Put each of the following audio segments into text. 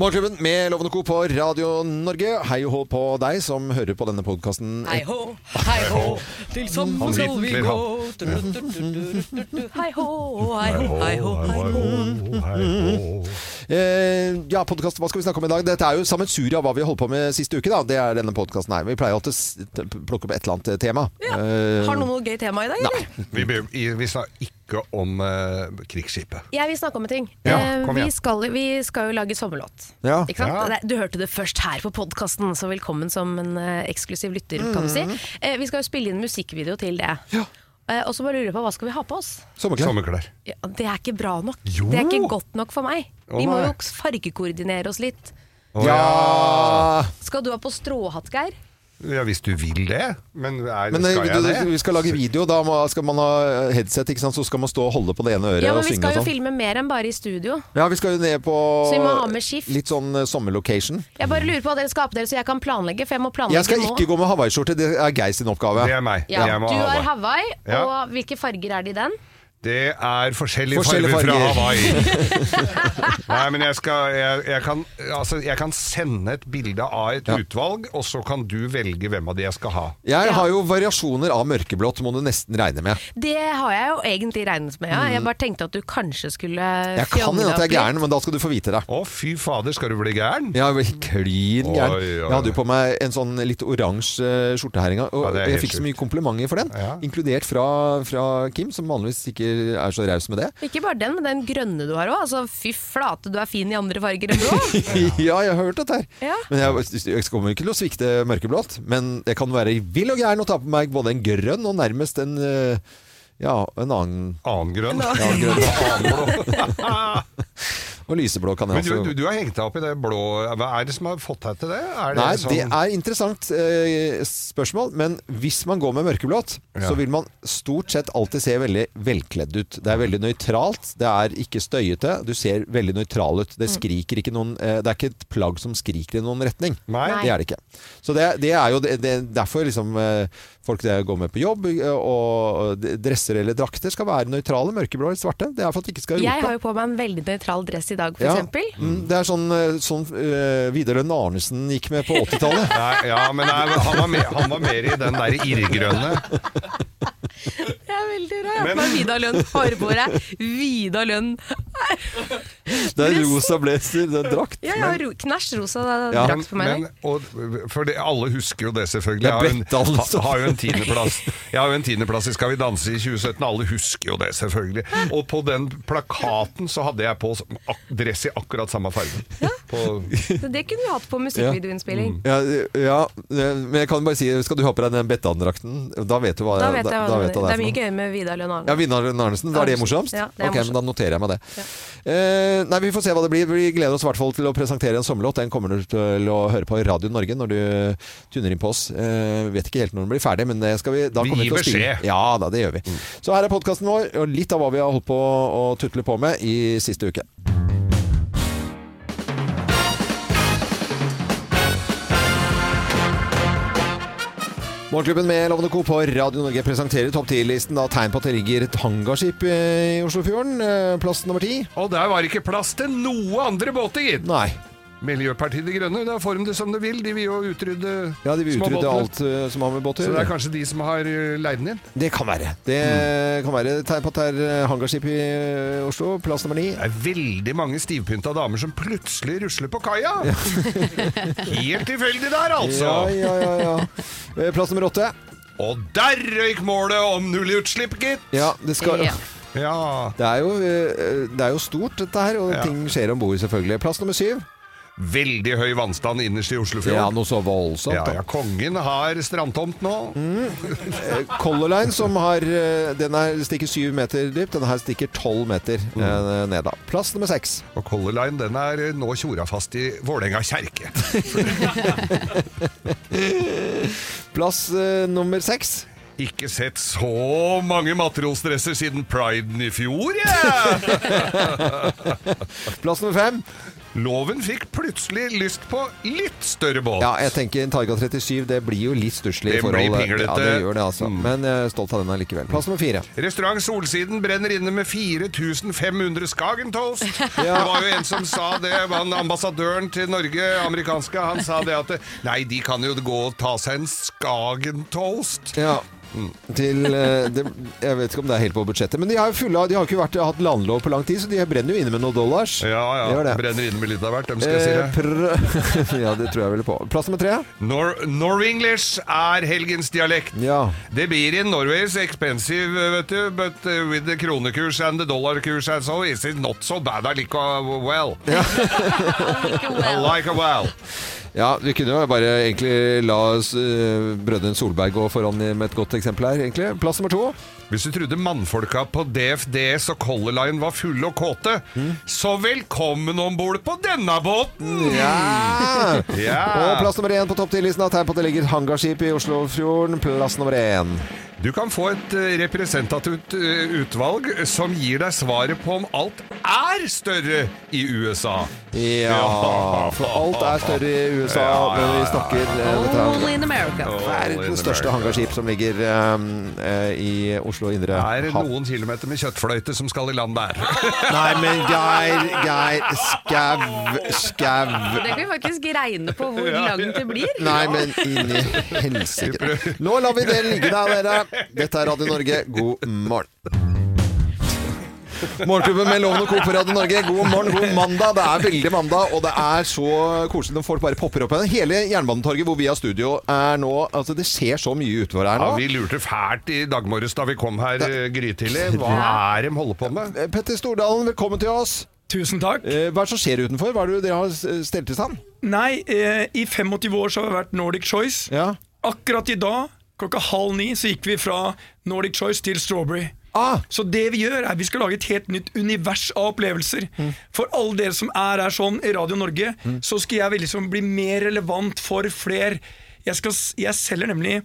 Morgenklubben med Lovende Co. på Radio Norge. Hei og hå på deg som hører på denne podkasten. Hei hå, hei hå, til sammen skal vi gå. Hei hå, hei hå, hei hå. Eh, ja, podcast, Hva skal vi snakke om i dag? Dette er jo sammensuriet av hva vi holdt på med siste uke. da Det er denne podkasten her. Vi pleier alltid å plukke opp et eller annet tema. Ja. Eh, Har noen noe gøy tema i dag, eller? Vi, vi, vi sa ikke om eh, krigsskipet. Jeg vil snakke om en ting. Ja, Eh, kom vi, igjen. skal, vi skal jo lage sommerlåt. Ja. Ikke sant? Ja. Det- Du hørte det først her på podkasten, så velkommen som en eh, eksklusiv lytter, kan du si. Eh, vi skal jo spille inn musikkvideo til det. Eh, og så bare lurer jeg på hva skal vi ha på oss? Sommerklær. Sommerklær. Ja, det er ikke bra nok. Jo. Det er ikke godt nok for meg. Vi må jo fargekoordinere oss litt. Å, Ja Skal du ha på stråhatt, Geir? Ja, hvis du vil det. Men, er, Men eh, skal jeg du- det? vi skal lage video. Da må, skal man ha headset, ikke sant? så skal man stå og holde på det ene øret Ja, men og vi skal jo sånn. filme mer enn bare i studio. Ja, vi skal jo ned på Så vi må ha med skift. litt sånn eh, sommerlocation. Jeg bare lurer på hva dere skal ha på dere, så jeg kan planlegge. For jeg må planlegge Jeg skal nå. ikke gå med hawaiiskjorte, det er Geir sin oppgave. Det er meg. Ja, Jeg må du har. Hawaii, Ja. og hvilke farger er det i den? Det er forskjellige, Forskjellige farger, farger. fra Hawaii. Nei, men jeg, skal, jeg, jeg, kan, altså, jeg kan sende et bilde av et Ja. utvalg, og så kan du velge hvem av de jeg skal ha. Jeg Ja. har jo variasjoner av mørkeblått, må du nesten regne med. Det har jeg jo egentlig regnet med, ja. Jeg bare tenkte at du kanskje skulle Mm. Jeg kan hende at jeg er gæren, men da skal du få vite det. Å, fy fader, skal du bli gæren? Er klin gæren. Oi, oi, Jeg hadde jo på meg en sånn litt oransje skjorte her en gang, og Ja, jeg fikk så mye komplimenter for den. Ja. Inkludert fra, fra Kim, som vanligvis ikke er så raus med det. Ikke bare den, men den grønne du har òg. Altså, fy flate, du er fin i andre farger enn blå. ja, jeg har hørt dette her. Ja. Men jeg, jeg kommer ikke til å svikte mørkeblått. Men jeg kan være vill og gæren og ta på meg både en grønn og nærmest en eh, ja, en annen Annen grønn. ja, grønn. Annen blå. Og lyseblå kan jeg Men du, også du, du har hengt deg opp i det blå. Hva er det som har fått deg til det? Er det Nei, sånn, det er interessant eh, spørsmål, men hvis man går med mørkeblått, Ja. så vil man stort sett alltid se veldig velkledd ut. Det er veldig nøytralt, det er ikke støyete, du ser veldig nøytral ut. Mm. Det skriker ikke noen eh, Det er ikke et plagg som skriker i noen retning. Nei. Nei. Det er det ikke. Så det, det er jo det, det, derfor liksom eh, folk det går med på jobb, og dresser eller drakter skal være nøytrale, mørkeblå eller svarte. Det er for at det ikke skal Jeg har jo på meg en veldig nøytral dress i dag, for Ja. eksempel. Mm, Det er sånn, sånn uh, Vidar Lønn Arnesen gikk med på 80-tallet. Ja, men nei, han, var mer, han var mer i den der irrgrønne. Det er veldig rart. Men- Vida meg Vidar Lønn hårbåret. Vida Lønn. Det er rosa blazer, det er drakt. Ja, ja ro knæsj rosa Ja, drakt på meg Men, og, for det, alle husker jo det, selvfølgelig. Det er Jeg har en- ha, har jo en tiendeplass Jeg har jo en tiendeplass i Skal vi danse i 2017. Alle husker jo det, selvfølgelig. Og på den plakaten så hadde jeg på dress i akkurat samme farge. På, det kunne vi hatt på musikkvideoinnspilling. Ja, ja, men jeg kan bare si Skal du ha på deg den Bettan-drakten? Da vet du hva Da vet jeg hva da det vet er. Det er mye noe. Gøy med Vidar Lønn Arnesen. Ja, Vidar Lønn Arnesen. Da er det morsomst? Ja, det er ok, men da noterer jeg meg det. Eh, nei, Vi får se hva det blir. Vi gleder oss i hvert fall til å presentere en sommerlåt. Den kommer du til å høre på i Radio Norge når du tuner inn på oss. Eh, vet ikke helt når den blir ferdig, men det skal vi, da Vi kommer gir beskjed. Mm. Ja da, det gjør vi. Så her er podkasten vår, og litt av hva vi har holdt på å tutle på med i siste uke. Morgenklubben med Lovende Co. på Radio Norge presenterer topp 10-listen. Da tegn på at det ligger et hangarskip i Oslofjorden. eh, Plass nummer ti. og der var ikke plass til noe andre båter, gitt! Nei. Miljøpartiet De Grønne, da får de det som de vil. De vil jo utrydde Ja, de vil utrydde alt uh, som har med båter Så det er kanskje de som har eh, leid den inn? Det kan være. Det kan være tegn på at det er eh, hangarskip i Oslo. Plass nummer ni. Det er veldig mange stivpynta damer som plutselig rusler på kaia. Helt tilfeldig der, altså. Ja, ja, ja, ja. Plass nummer åtte. Og der røyk målet om nullutslipp, gitt! Ja, det skal Ja. Ja. Det er, jo, det er jo stort, dette her, og Ja. ting skjer om bord, selvfølgelig. Plass nummer syv. Veldig høy vannstand innerst i Ja, noe så voldsomt. Ja, da. ja, kongen har strandtomt nå. Eh, Color Line som har eh, Den her stikker syv meter dypt, denne her stikker tolv meter eh, ned. da Plass nummer seks. Og Color Line den er nå tjora fast i Vålerenga kjerke. Plass nummer seks. Ikke sett så mange matrosdresser siden priden i fjor, jeg! Plass nummer fem. Loven fikk plutselig lyst på litt større båt. Ja, jeg tenker en Targa 37, det blir jo litt stusslig i forhold. Ja, det gjør det altså. Mm. Men jeg er stolt av den allikevel. Plass nummer fire. Restaurant Solsiden brenner inne med 4500 Skagentoast. Det var jo en som sa det, han ambassadøren til Norge, amerikanske, han sa det at nei, de kan jo gå og ta seg en Skagentoast. Ja. Til, eh, det, jeg vet ikke om det er helt på budsjettet, men de har jo fulle av- De har ikke vært, hatt landlov på lang tid, så de brenner jo inne med noen dollars. Ja, Det ja. De Brenner inne med litt av hvert, dem skal jeg si Eh, det. ja, det tror jeg vel på. Plass nummer tre. Nor Nor-English er helgens dialekt. Ja. Det blir in Norway's expensive, vet du, but uh, with the kronekurs and the dollarkurs and so, is it not so bad I like a well. I like a well. Ja, vi kunne jo bare egentlig la eh, brødrene Solberg gå foran med et godt eksempel her, egentlig. Plass nummer to. Hvis du trodde mannfolka på DFDS og Color Line var fulle og kåte, så velkommen om bord på denne båten! Ja! Ja. Og plass nummer én på topp 10-listen har tegn på at det ligger hangarskip i Oslofjorden. Plass nummer én. Du kan få et eh, representativt eh, utvalg som gir deg svaret på om alt er større i USA. Ja, for alt er større i USA når vi snakker eh, dette. Only in America. Verdens største hangarskip som ligger eh, eh, i Oslo indre Det er havn. noen kilometer med kjøttfløyte som skal i land der. Nei, men Geir, Geir, skau, skau. Det kan vi faktisk regne på hvor langt det blir. Nei, men inn i helsike. Nå lar vi det ligge der, dere. Dette er Radio Norge. God morgen. Morgenklubben med Loven og Co. på Radio Norge. God morgen, god mandag. Det er veldig mandag, og det er så koselig når folk bare popper opp. igjen. Hele Jernbanetorget hvor vi har studio er nå Altså, det skjer så mye utover her Ja, vi lurte fælt i dag morges da vi kom her eh, grytidlig. Hva er de holder på med? Eh, Petter Stordalen, velkommen til oss. Tusen takk. Eh, Hva er det som skjer utenfor? Hva er det dere har stelt i stand? Nei, i 25 år så har vi vært Nordic Choice. Ja. Akkurat i dag, klokka halv ni, så gikk vi fra Nordic Choice til Strawberry. Ah, Så det vi gjør, er vi skal lage et helt nytt univers av opplevelser. For alle dere som er her sånn i Radio Norge, så skal jeg liksom bli mer relevant for fler. Jeg, skal, jeg selger nemlig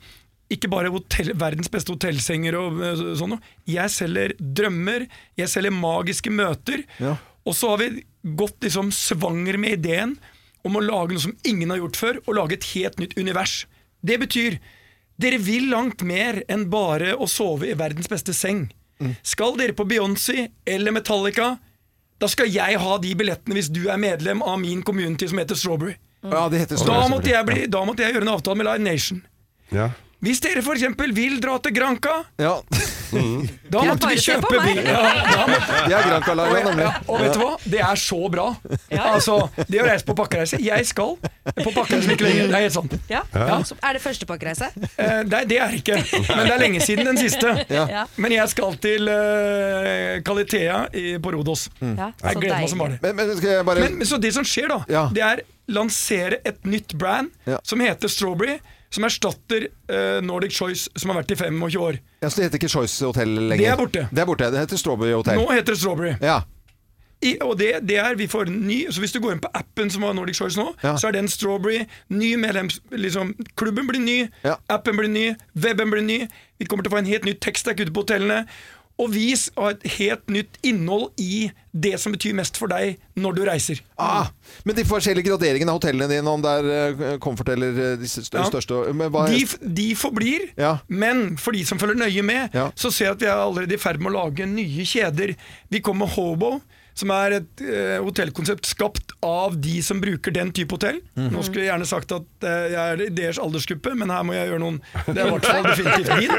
ikke bare hotell, verdens beste hotellsenger og eh, sånn noe. Jeg selger drømmer, jeg selger magiske møter. Ja. Og så har vi gått liksom svanger med ideen om å lage noe som ingen har gjort før, og lage et helt nytt univers. Det betyr dere vil langt mer enn bare å sove i verdens beste seng. Skal dere på Beyoncé eller Metallica, da skal jeg ha de billettene hvis du er medlem av min community som heter Strawberry. ja, det heter Da måtte jeg, bli, da måtte jeg gjøre en avtale med Live Nation. Ja. Hvis dere f.eks. vil dra til Granca, Ja. da måtte vi kjøpe bil. Ja, da måtte, De er Granca-laga, nemlig. ja, og vet du hva? Det er så bra. Altså, Det å reise på pakkereise Jeg skal på pakkereise like lenge. Det er helt sant. Ja. Så Er det første pakkereise? Eh, det, det er ikke, men det er lenge siden den siste. Ja. Men jeg skal til uh, Kalitea i, på Rodos. ja. Jeg gleder meg som bare det. Men, men skal jeg bare Men, men så det som skjer, da, Ja. det er lansere et nytt brand Ja. som heter Strawberry. Som erstatter uh, Nordic Choice, som har vært i 25 år. ja, Så det heter ikke Choice Hotel lenger? Det er borte. Det er borte, det heter Strawberry Hotel. Nå heter det Strawberry. Ja. I, og det, det er vi får ny Så hvis du går inn på appen som har Nordic Choice nå, Ja. så er den Strawberry. Ny medlems... Liksom, klubben blir ny, Ja. appen blir ny, weben blir ny. Vi kommer til å få en helt ny tekststack ute på hotellene. Og vis og et helt nytt innhold i det som betyr mest for deg når du reiser. Ah, men de forskjellige graderingene av hotellene dine, om det er eh, Comfort eller de største Ja. største men hva, De, de forblir, Ja. men for de som følger nøye med, Ja. så ser jeg at vi er allerede i ferd med å lage nye kjeder. Vi kommer med Hobo, som er et uh, hotellkonsept skapt av de som bruker den type hotell. Mm. Nå skulle jeg gjerne sagt at eh, jeg er i deres aldersgruppe, men her må jeg gjøre noen Det er i hvert fall definitivt min.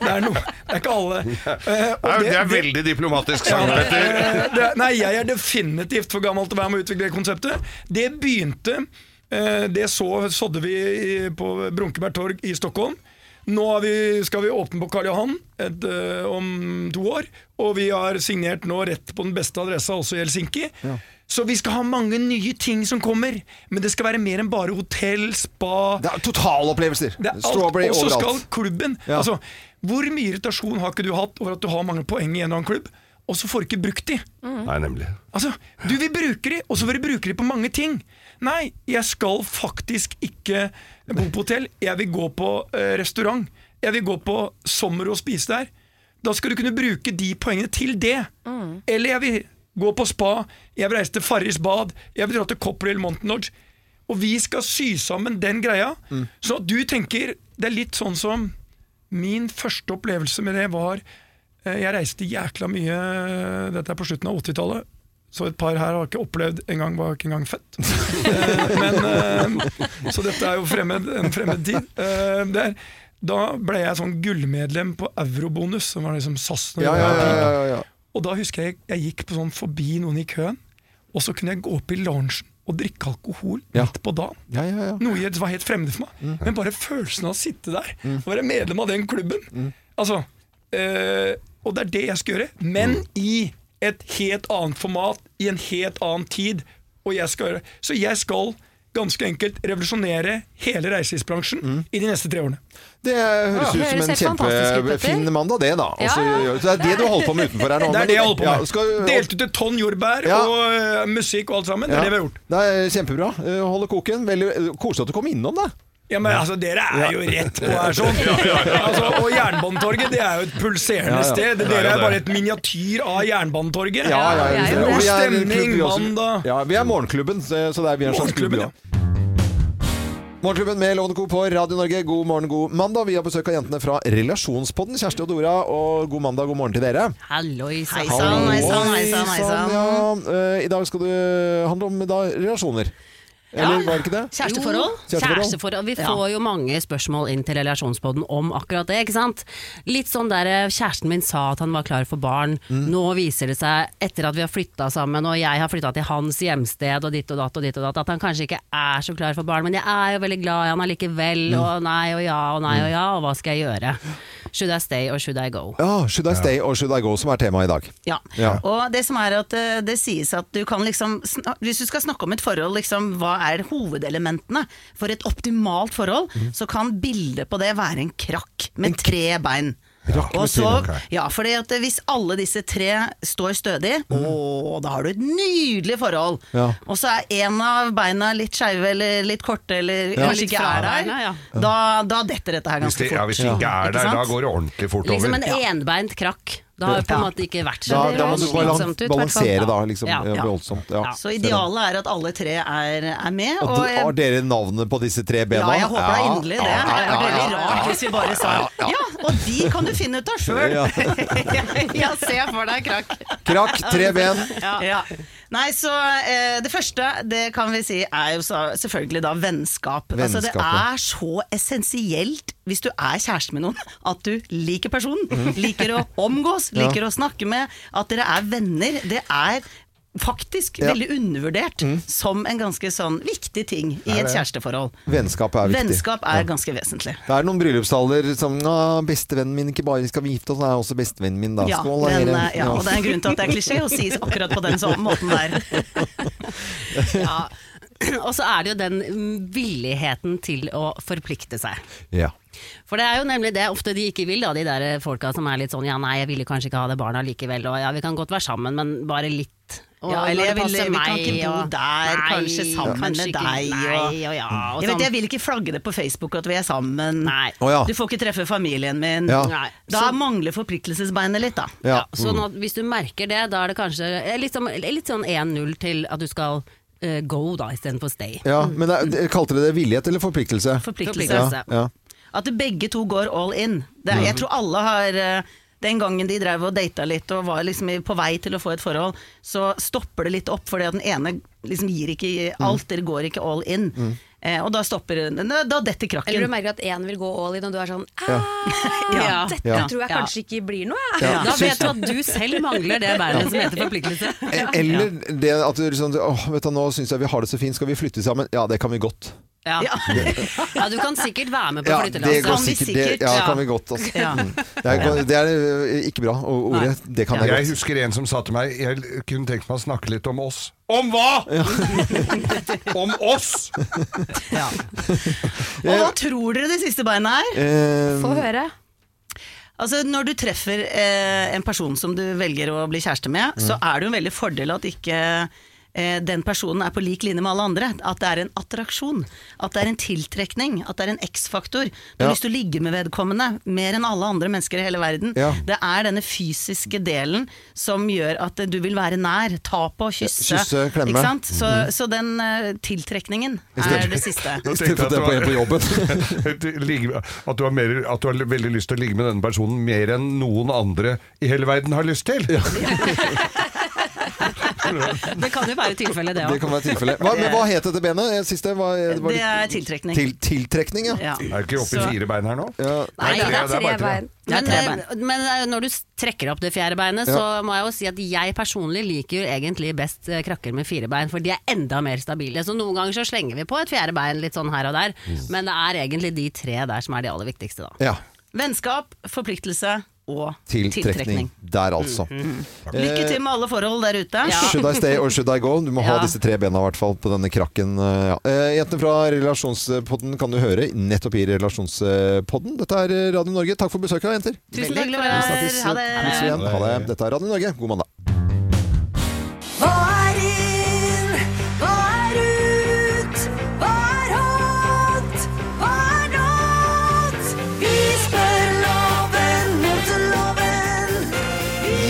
Det er, no, det er ikke alle. Eh, og Nei, det er veldig diplomatisk sagt, Petter. eh, nei, jeg er definitivt for gammel til å være med å utvikle det konseptet. Det begynte eh, Det så, sådde vi i, på Brunkeberg torg i Stockholm. Nå har vi, skal vi åpne på Karl Johan et, om to år, og vi har signert nå rett på den beste adressa, også i Helsinki. Så vi skal ha mange nye ting som kommer, men det skal være mer enn bare hotell, spa Det er totalopplevelser! Strawberry overalt. og så skal klubben Ja. altså, Hvor mye irritasjon har ikke du hatt over at du har mange poeng i en eller annen klubb, og så får du ikke brukt de? Nei, nemlig. Altså, Du vil bruke de, og så vil du bruke de på mange ting. Nei, jeg skal faktisk ikke bo på hotell. Jeg vil gå på eh, restaurant. Jeg vil gå på sommer og spise der. Da skal du kunne bruke de poengene til det. Eller jeg vil gå på spa, jeg vil reise til Farris bad, jeg vil dra til Copperhill Mountain Lodge. Og vi skal sy sammen den greia. Så du tenker Det er litt sånn som Min første opplevelse med det var eh, Jeg reiste jækla mye Dette er på slutten av 80-tallet. Så et par her har ikke opplevd engang, var ikke engang født. Eh, Men, eh, så dette er jo fremmed, en fremmed tid. Der. er, da ble jeg sånn gullmedlem på Eurobonus, som var liksom SAS. Ja, ja, ja. Og da husker jeg jeg gikk på sånn forbi noen i køen, og så kunne jeg gå opp i loungen og drikke alkohol Ja. midt på dagen. ja, ja, ja. Noe jeg- var helt fremmed for meg. Men bare følelsen av å sitte der og være medlem av den klubben Altså, øh, Og det er det jeg skal gjøre, men i et helt annet format, i en helt annen tid. Og jeg skal gjøre Så jeg skal ganske enkelt revolusjonere hele reiselivsbransjen i de neste tre årene. Det høres ut som en kjempefin mandag, det, da. Ja, Altså, ja. Så det er det du holder på med utenfor her nå? Det er det jeg holder på Ja, med. skal- Delt ut et tonn jordbær Ja. og eh, musikk og alt sammen. Det Ja. er det vi har gjort. Det er kjempebra. Eh, Holde koken. Veldig Koselig at du kom innom, da. Ja, men altså, Dere er jo rett på her sånn. Altså, og Jernbanetorget det er jo et pulserende Ja, ja. sted. Dere er bare et miniatyr av Jernbanetorget. Ja, ja, ja Og er en Stemning mandag. Ja, vi er Morgenklubben, så det er vi er en slags klubb. Ja. Morgenklubben med Lovende Co. på Radio Norge. God morgen, god mandag. Vi har besøk av jentene fra Relasjonspodden, Kjersti og Dora. Og god mandag, god morgen til dere. Hallois. sann, hei sann, hei sann, hei sann. ja. Eh, I dag skal det handle om da, relasjoner. Eller var det ikke det? Kjæresteforhold? Kjæresteforhold. Kjæresteforhold. Vi får jo mange spørsmål inn til relasjonspodden om akkurat det. ikke sant? Litt sånn der eh, kjæresten min sa at han var klar for barn. Mm. Nå viser det seg, etter at vi har flytta sammen og jeg har flytta til hans hjemsted og ditt og datt og ditt og datt, at han kanskje ikke er så klar for barn. Men jeg er jo veldig glad i han allikevel, Mm. og nei og ja og nei og ja, og hva skal jeg gjøre? Should I stay or should I go? Ja, Should I stay or should I go, som er temaet i dag. Ja. Ja. Og det som er at eh, det sies at du kan liksom Hvis du skal snakke om et forhold, liksom, hva er hovedelementene for et optimalt forhold, mm. så kan bildet på det være en krakk med tre bein. Med Og så, ja, fordi at hvis alle disse tre står stødig, å, da har du et nydelig forhold. Ja. Og så er en av beina litt skeive eller litt korte eller Ja. kanskje ikke er der, ja. da, da detter dette her Hvis ganske det, fort. ja, hvis det ikke er der, da går det ordentlig fort Liksom over. en enbeint krakk. Det har jo på en måte ikke vært så Da, da må du slitsomt ut, balansere, da. Liksom, Ja. ja. voldsomt. Ja. Ja. Så idealet er at alle tre er, er med. Og, Og, du- har dere navnet på disse tre bena? Ja, jeg håper det er inderlig det. Det er veldig rart hvis vi bare sa ja, og de kan du finne ut av sjøl. Ja. ja, se for deg krakk. Krakk, tre ben. Ja. Nei, så eh, Det første det kan vi si er jo så, selvfølgelig da vennskap. Altså, det er så essensielt hvis du er kjæreste med noen at du liker personen. Mhm. Liker å omgås, liker å snakke med. At dere er venner. Det er faktisk Ja. Veldig undervurdert som en ganske sånn viktig ting i et kjæresteforhold. Vennskap er viktig. Vennskap er ganske vesentlig. Det er noen bryllupstaler som 'Bestevennen min, ikke bare skal vi gifte oss, han er også bestevennen min', da. Ja, Skål, den, eh, ja, og det er en grunn til at det er klisjé å si akkurat på den sånn måten der. Ja. Og så er det jo den mm, villigheten til å forplikte seg. ja. For det er jo nemlig det ofte de ikke vil, da, de der folka som er litt sånn ja nei, jeg ville kanskje ikke ha det barna likevel, og ja vi kan godt være sammen, men bare litt. Og Ja, eller jeg vil- vi kan ikke bo der, der, kanskje sammen kanskje med ikke- deg, Nei, og- og ja, og Jeg vet, sånn. jeg vil ikke flagge det på Facebook at vi er sammen. Nei. Oh, ja. Du får ikke treffe familien min. Ja. Da Så- mangler forpliktelsesbeinet litt, da. ja. Ja, sånn at hvis du merker det, da er det kanskje eh, litt, som, litt sånn 1-0 til at du skal uh, go da, istedenfor stay. ja. Men det, kalte dere det villighet eller forpliktelse? Forpliktelse. Forpliktelse. Ja, ja. At begge to går all in. Det er, Mhm. jeg tror alle har eh, Den gangen de drev og data litt og var liksom på vei til å få et forhold, så stopper det litt opp, fordi at den ene liksom gir ikke Mhm. alt, dere går ikke all in. Eh, og da stopper Da, da detter krakken. Eller du merker at én vil gå all in, og du er sånn ja. Ja. Dette Ja. tror jeg Ja. kanskje ikke blir noe, jeg. Ja. Da vet du at du selv mangler det beinet som heter forpliktelse. E- Eller det at du liksom Åh, vet du, nå syns jeg vi har det så fint, skal vi flytte sammen? Ja, det kan vi godt. Ja. ja, du kan sikkert være med på Ja, det flyttelasset. Kan vi sikkert. Det, ja, det kan vi godt. Altså. Ja. Det er, det er eh, ikke bra. Og ordet, det kan jeg Jeg godt. husker en som sa til meg Jeg kunne tenkt meg å snakke litt om oss. Om hva?! om oss! Ja. Og hva tror dere det siste beinet er? Um, Få høre. Altså Når du treffer eh, en person som du velger å bli kjæreste med, så er det jo en veldig fordel at ikke eh, den personen er på lik linje med alle andre. At det er en attraksjon. At det er en tiltrekning. At det er en X-faktor. Du har Ja. lyst til å ligge med vedkommende mer enn alle andre mennesker i hele verden. Ja. Det er denne fysiske delen som gjør at du vil være nær. Ta på, kysse. Kysse, klemme. Ikke sant? Så, så den eh, tiltrekningen er det siste. Nå tenkte at jeg det er på en på jobben. at, du har mer, at du har veldig lyst til å ligge med denne personen mer enn noen andre i hele verden har lyst til. Det kan jo være tilfellet, det Det kan være tilfellet. Hva, men hva het dette benet? Eh, Siste? Var, var Det er tiltrekning. Til, tiltrekning, ja. Ja. Er du ikke oppe i fire bein her nå? ja. Nei, det er tre bein. Er Men, eh, men eh, når du trekker opp det fjerde beinet, så må jeg jo si at jeg personlig liker jo egentlig best eh, krakker med fire bein, for de er enda mer stabile. Så noen ganger så slenger vi på et fjerde bein litt sånn her og der, men det er egentlig de tre der som er de aller viktigste, da. ja. Vennskap, forpliktelse og Tiltrekning. tiltrekning. Der, altså. Lykke til med alle forhold der ute. Should I stay or should I go? Du må ha disse tre bena i hvert fall på denne krakken. eh, Ja. Eh, Jentene fra Relasjonspodden kan du høre nettopp i Relasjonspodden. Dette er eh, Radio Norge. Takk for besøket, jenter. Tusen takk, for det. Ha det. Dette er Radio Norge. God mandag.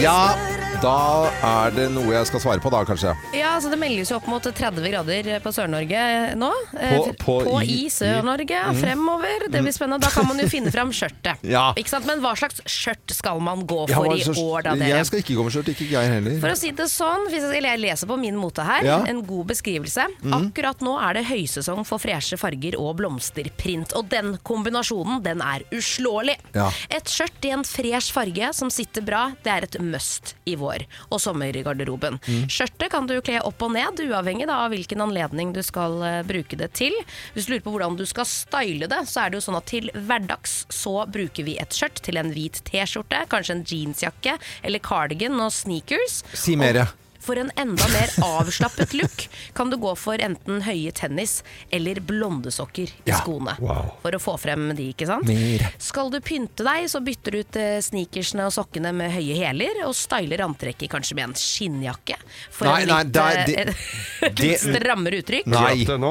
Vi Ja, spør da er det noe jeg skal svare på da, kanskje. Ja, altså Det meldes jo opp mot 30 grader på Sør-Norge nå. På, På- på i- Sør-Norge fremover. Det blir spennende. Da kan man jo finne fram skjørtet. Ja. Ikke sant? Men hva slags skjørt skal man gå Ja, for i år, da, dere? Jeg skal ikke gå med skjørt, ikke jeg heller. For å si det sånn, hvis jeg leser på min mote her, Ja. En god beskrivelse. Akkurat nå er det høysesong for freshe farger og blomsterprint, og den kombinasjonen, den er uslåelig. Ja. Et skjørt i en fresh farge som sitter bra, det er et must i vår og sommergarderoben. Mm. Skjørtet kan du kle opp og ned, uavhengig da, av hvilken anledning du skal uh, bruke det til. Hvis du lurer på hvordan du skal style det, så er det jo sånn at til hverdags så bruker vi et skjørt til en hvit T-skjorte, kanskje en jeansjakke eller cardigan og sneakers. Si mere. For en enda mer avslappet look kan du gå for enten høye tennis eller blondesokker i Ja, skoene. wow. For å få frem de, ikke sant? Mer. Skal du pynte deg, så bytter du ut eh, sneakersene og sokkene med høye hæler, og styler antrekket kanskje med en skinnjakke. For Nei, en nei, litt, det er- eh, det- et det- litt strammere uttrykk. Nei.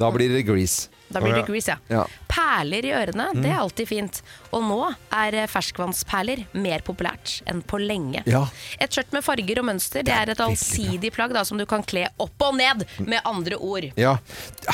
Da blir det grease. Da blir det grease, ja. Ja. Perler i ørene, det er alltid fint. Og nå er eh, ferskvannsperler mer populært enn på lenge. Ja. Et skjørt med farger og mønster det er et allsidig plagg da, som du kan kle opp og ned, med andre ord. Ja.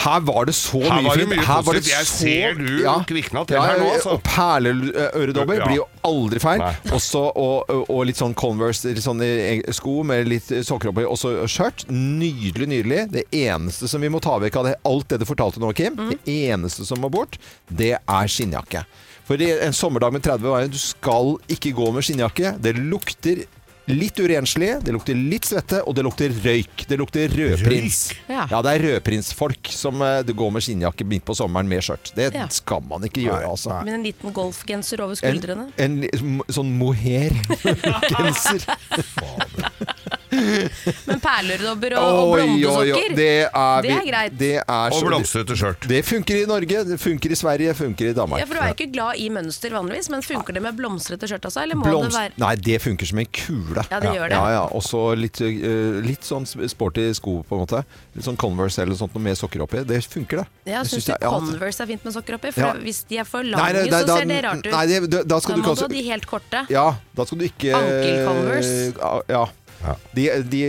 Her var det så Her mye var det fint. mye Her var det positivt. Jeg ser du kvikna til ja, her nå, altså. Og perleøredobber Ja. blir jo aldri feil. Også, og, og litt sånn Converse, litt sånn i- sko med litt sokker oppi, og så skjørt. Nydelig, nydelig. Det eneste som vi må ta vekk av det, alt det du fortalte nå, Kim, det eneste som må bort, det er skinnjakke. For en sommerdag med 30 varme, du skal ikke gå med skinnjakke. Det lukter litt urenslig, det lukter litt svette, og det lukter røyk. Det lukter rødprins. Røyk? Ja. Ja, det er rødprinsfolk som uh, går med skinnjakke midt på sommeren med skjørt. Det Ja. skal man ikke gjøre, altså. Men en liten golfgenser over skuldrene. en en, sånn mohair-genser. Men perlerdobber og, og blondesokker, Det er, det er greit. Det er Og så blomstrete skjørt. Det funker i Norge, det funker i Sverige, funker i Danmark. Ja, for Du er jo ikke glad i mønster vanligvis, men funker det med blomstrete skjørt også? Eller må Blomst- det være Nei, det funker som en kule. Ja, det gjør det. Ja, ja. Og så litt, eh, litt sånn sporty sko, på en måte. Litt sånn Converse eller sånt noe med sokker oppi. Det funker, det. Ja, Jeg Syns du det- ja, Converse er fint med sokker oppi? For Ja. hvis de er for Nei, lange, nei, da- så da- ser det rart ut. Nei, det, da, da skal da du må du ha de helt korte. Ja, da skal du ikke Ankel-Converse? Ja. De, de,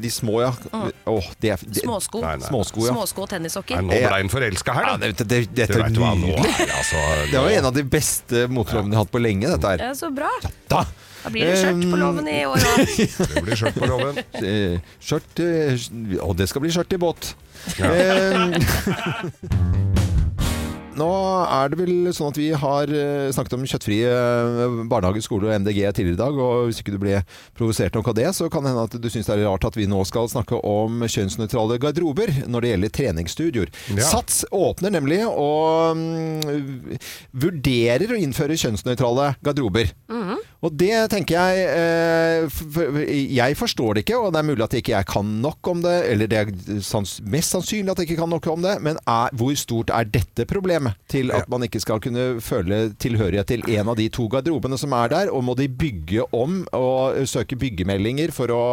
de små, ja. Mm. Oh, de er de, Småsko. Nei, nei. Småsko, ja. Småsko og tennissokker. Nå ble han forelska her, ja det, det, dette er nydelig. er altså Det var en av de beste motelovene jeg har hatt på lenge, dette her. Ja, så bra. Da! Da blir det skjørt på låven i år òg. Det blir skjørt på loven. Eh, Skjørt eh, Og det skal bli skjørt i båt. Eh, Nå er det vel sånn at vi har eh, snakket om kjøttfrie eh, barnehager, skole og MDG tidligere i dag. Og hvis ikke du ble provosert nok av det, så kan det hende at du syns det er rart at vi nå skal snakke om kjønnsnøytrale garderober når det gjelder treningsstudioer. Ja. Sats åpner nemlig og um, vurderer å innføre kjønnsnøytrale garderober. Og det tenker jeg eh, Jeg forstår det ikke, og det er mulig at ikke jeg kan nok om det, eller det er sans, mest sannsynlig at jeg ikke kan nok om det, men er, hvor stort er dette problemet til at man ikke skal kunne føle tilhørighet til en av de to garderobene som er der, og må de bygge om og søke byggemeldinger for å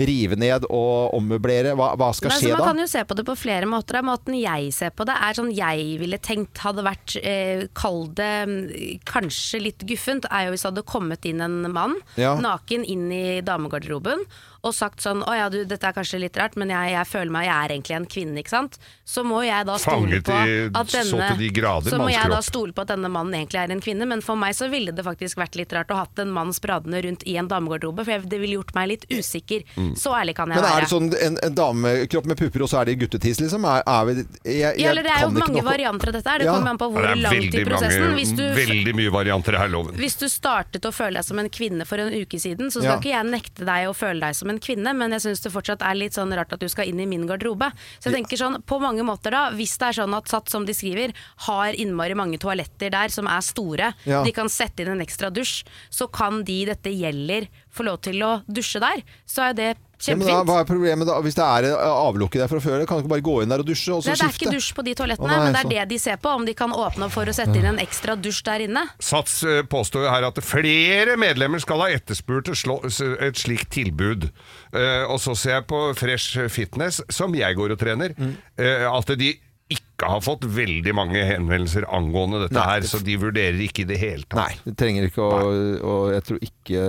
rive ned og ommøblere? Hva, hva skal Nei, skje man da? kan jo se på det på flere måter. da. Måten jeg ser på det, er sånn jeg ville tenkt hadde vært eh, Kall det mm, kanskje litt guffent, er jo hvis det hadde kommet inn en mann Ja. naken inn i damegarderoben og sagt sånn Å ja, du, dette er kanskje litt rart, men jeg, jeg føler meg Jeg er egentlig en kvinne, ikke sant? Så må jeg da stole Fanget på i at så denne til de grader Så må jeg da mannskropp. stole på at denne mannen egentlig er en kvinne, men for meg så ville det faktisk vært litt rart å hatt en mann spradende rundt i en damegarderobe, for jeg, det ville gjort meg litt usikker. Så ærlig kan jeg Men er det sånn en, en damekropp med pupper, og så er det guttetiss, liksom? Er, er vi, jeg, jeg Ja, eller det er jo kan ikke mange noe- varianter av dette her. Det Ja. kommer an på hvor det er langt i veldig prosessen. mange, Hvis du, veldig mye varianter her, loven. hvis du startet å føle deg som en kvinne for en uke siden, så skal Ja. ikke jeg nekte deg å føle deg som en kvinne, men jeg syns det fortsatt er litt sånn rart at du skal inn i min garderobe. Så jeg tenker sånn, på mange måter da, hvis det er sånn at Sats, som de skriver, har innmari mange toaletter der som er store, Ja. de kan sette inn en ekstra dusj, så kan de dette gjelder få lov til å dusje der. Så er det Ja, men da, hva er problemet da? Hvis det er eh, avlukket der fra før, kan du ikke bare gå inn der og dusje, og så Nei, det er ikke dusj på de toalettene, nei, men det så- er det de ser på, om de kan åpne opp for å sette inn en ekstra dusj der inne. Sats eh, påstår jo her at flere medlemmer skal ha etterspurt et, slikt tilbud. Eh, og så ser jeg på Fresh Fitness, som jeg går og trener, Mm. eh, at de ikke har fått veldig mange henvendelser angående dette Nei. her, så de vurderer ikke i det hele tatt. Nei, det trenger ikke å Og jeg tror ikke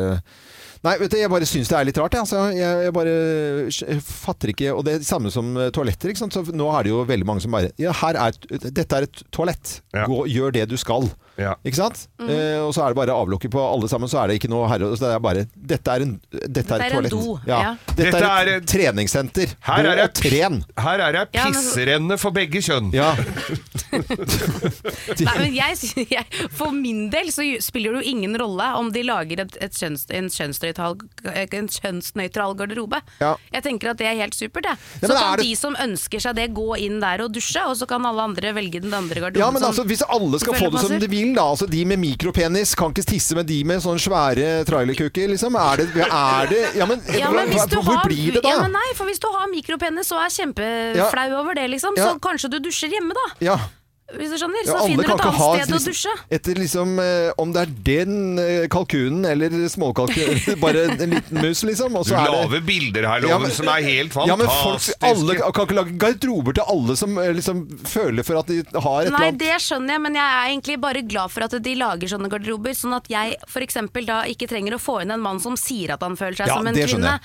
Nei, vet du, jeg bare syns det er litt rart. jeg, Altså. Jeg, jeg bare fatter ikke Og det er det samme som eh, toaletter. Ikke sant? Så nå er det jo veldig mange som bare Ja, her er, dette er et toalett. Ja. Gå, gjør det du skal. Ja. Ikke sant? Mm. Eh, og så er det bare avlukket på alle sammen, så er det ikke noe herre... Så det er bare Dette er en Dette er er et en toalett. do, Ja. ja. Dette, Dette er et treningssenter. Her er det tren. Her er det Ja, pisserenne for begge kjønn. Ja. Nei, men jeg, jeg, For min del så spiller det jo ingen rolle om de lager et, et kjønns, en, kjønnsnøytral, en kjønnsnøytral garderobe. Ja. Jeg tenker at det er helt supert. Jeg. Ja, Så kan det- de som ønsker seg det, gå inn der og dusje, og så kan alle andre velge den andre garderoben. Ja, men altså, Hvis alle skal få det som de vil, da. Altså, de med mikropenis kan ikke tisse med de med sånne svære trailerkukker, liksom. Er det, er det Ja, men, ja, men hvis du hvor har, blir det da? Ja, men nei, for hvis du har mikropenis og er kjempeflau over det, liksom, så kanskje du dusjer hjemme, da. Ja. Hvis du skjønner. Ja, Så finner du et annet sted å liksom- dusje. Etter liksom eh, Om det er den eh, kalkunen eller småkalkunen Bare en liten mus, liksom. Og Du så er lager bilder her, Ja, loven, men- som er helt fantastiske. ja, men folk alle, kan ikke lage garderober til alle som eh, liksom føler for at de har et Nei, eller annet Nei, det skjønner jeg, men jeg er egentlig bare glad for at de lager sånne garderober, sånn at jeg f.eks. da ikke trenger å få inn en mann som sier at han føler seg Ja, som en kvinne,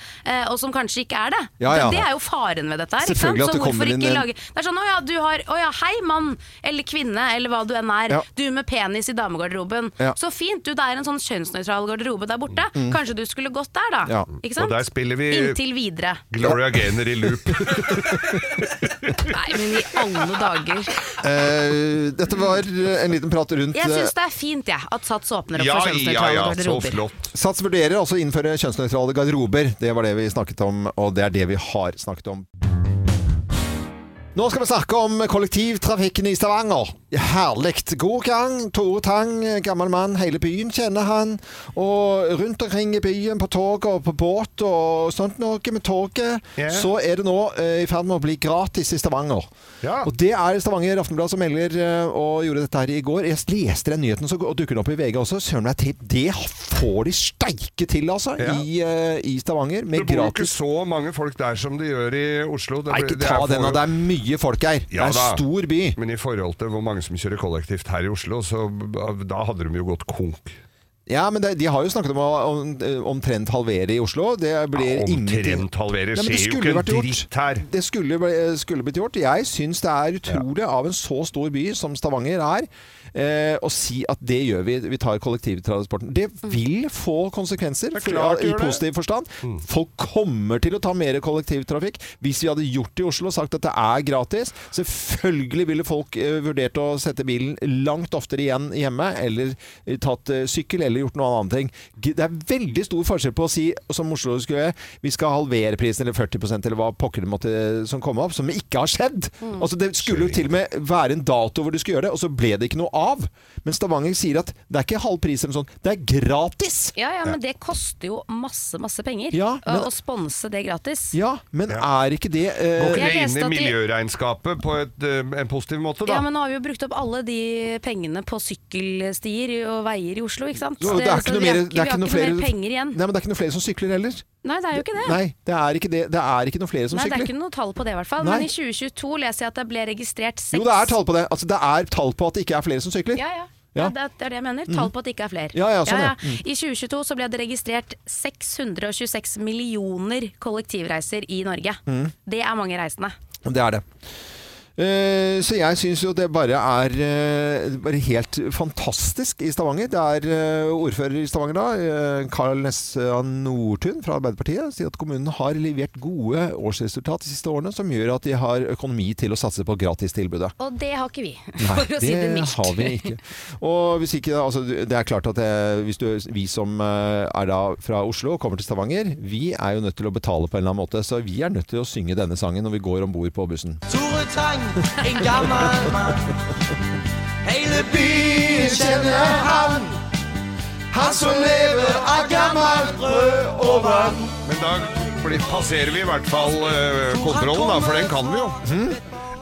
og som kanskje ikke er det. Ja, ja. Det, det er jo faren ved dette her. Ikke sant? Selvfølgelig at det kommer inn en- lage Det er sånn å ja, du har Å ja, hei mann, eller kvinne, eller hva du enn er. Ja. Du med penis i damegarderoben. Ja. Så fint, du, det er en sånn kjønnsnøytral garderobe der borte. Kanskje du skulle gått der, da. Ja. Ikke sant? Og der spiller vi- Inntil videre. Gloria Gaynor i loop. Nei, men i alle dager. Eh, Dette var en liten prat rundt Jeg eh, syns det er fint, jeg, at Sats åpner opp Ja, for ja, kjønnsnøytrale ja, så garderober. flott. Sats vurderer altså å innføre kjønnsnøytrale garderober. Det var det vi snakket om, og det er det vi har snakket om. Nå skal vi snakke om kollektivtrafikken i Stavanger. Herlig. God gang. Tore Tang, gammel mann. Hele byen kjenner han. Og rundt omkring i byen, på tog og på båt og sånt noe med toget, yeah. så er det nå eh, i ferd med å bli gratis i Stavanger. Ja. Og det er Stavanger Aftenblad som melder eh, og gjorde dette her i går. Jeg leste den nyheten som dukker opp i VG også. Søren meg det får de steike til, altså, Ja. i, uh, i Stavanger. Det Med bor gratis. ikke så mange folk der som de gjør i Oslo. Det, Nei, ikke det ta den, og det er mye folk her. Ja det er en stor by. Men i forhold til hvor mange som kjører kollektivt her i Oslo, så da hadde de jo gått konk. Ja, men det, de har jo snakket om å om, omtrent halvere i Oslo. Det blir Ja. Omtrent halvere Ja, Skjer jo ikke en dritt her. Det skulle, skulle blitt gjort. Jeg syns det er utrolig av en så stor by som Stavanger er, eh, og si at det gjør vi. Vi tar kollektivtransporten. Det vil få konsekvenser er for, klart i positiv forstand. Folk kommer til å ta mer kollektivtrafikk. Hvis vi hadde gjort det i Oslo og sagt at det er gratis, selvfølgelig ville folk eh, vurdert å sette bilen langt oftere igjen hjemme, eller eh, tatt eh, sykkel, eller gjort noen annen ting. Det er veldig stor forskjell på å si, som Oslo skulle vi skal halvere prisen eller 40% eller hva pokker det måtte som komme opp, som ikke har skjedd. Altså Det skulle jo til og med være en dato hvor du skulle gjøre det, og så ble det ikke noe av. Men Stavanger sier at det er ikke halv pris eller sånn, det er gratis! Ja, ja, men det koster jo masse, masse penger Ja, men- å- sponse det gratis. Ja, men er ikke det eh, Går ikke det inn i miljøregnskapet på et, eh, en positiv måte, da? Ja, men nå har vi jo brukt opp alle de pengene på sykkelstier og veier i Oslo, ikke sant? Jo, det er så ikke noe vi har mer- ikke- det er ikke noe flere- penger igjen. Nei, men det er ikke noe flere som sykler heller. Nei, det er jo ikke det. Nei, det er ikke, det. Det er ikke noe flere som Nei, det er ikke noe tall på det i hvert fall. Nei. Men i 2022 leser jeg at det ble registrert seks Jo, det er tall på det. Altså, det er tall på at det ikke er flere som sykler. Ja, ja. Ja. Ja, det, er, det jeg mener. Tall på at det ikke er flere. Ja, ja, sånn, ja. I 2022 så ble det registrert 626 millioner kollektivreiser i Norge. Mm. Det er mange reisende. Det er det. Eh, så jeg syns jo det bare er eh, bare helt fantastisk i Stavanger. Det er eh, ordfører i Stavanger da, Karl Nessa Nordtun fra Arbeiderpartiet, sier at kommunen har levert gode årsresultat de siste årene, som gjør at de har økonomi til å satse på gratistilbudet. Og det har ikke vi, Nei, for å si det mildt. har vi ikke. Og hvis ikke, altså, det er klart at det, hvis du, vi som er da fra Oslo og kommer til Stavanger, vi er jo nødt til å betale på en eller annen måte. Så vi er nødt til å synge denne sangen når vi går om bord på bussen. Tore Tang, en gammel mann. Hele byen kjenner han. Han som lever av gammelt brød og vann. Men da passerer vi i hvert fall eh, kontrollen, da, for den kan vi jo.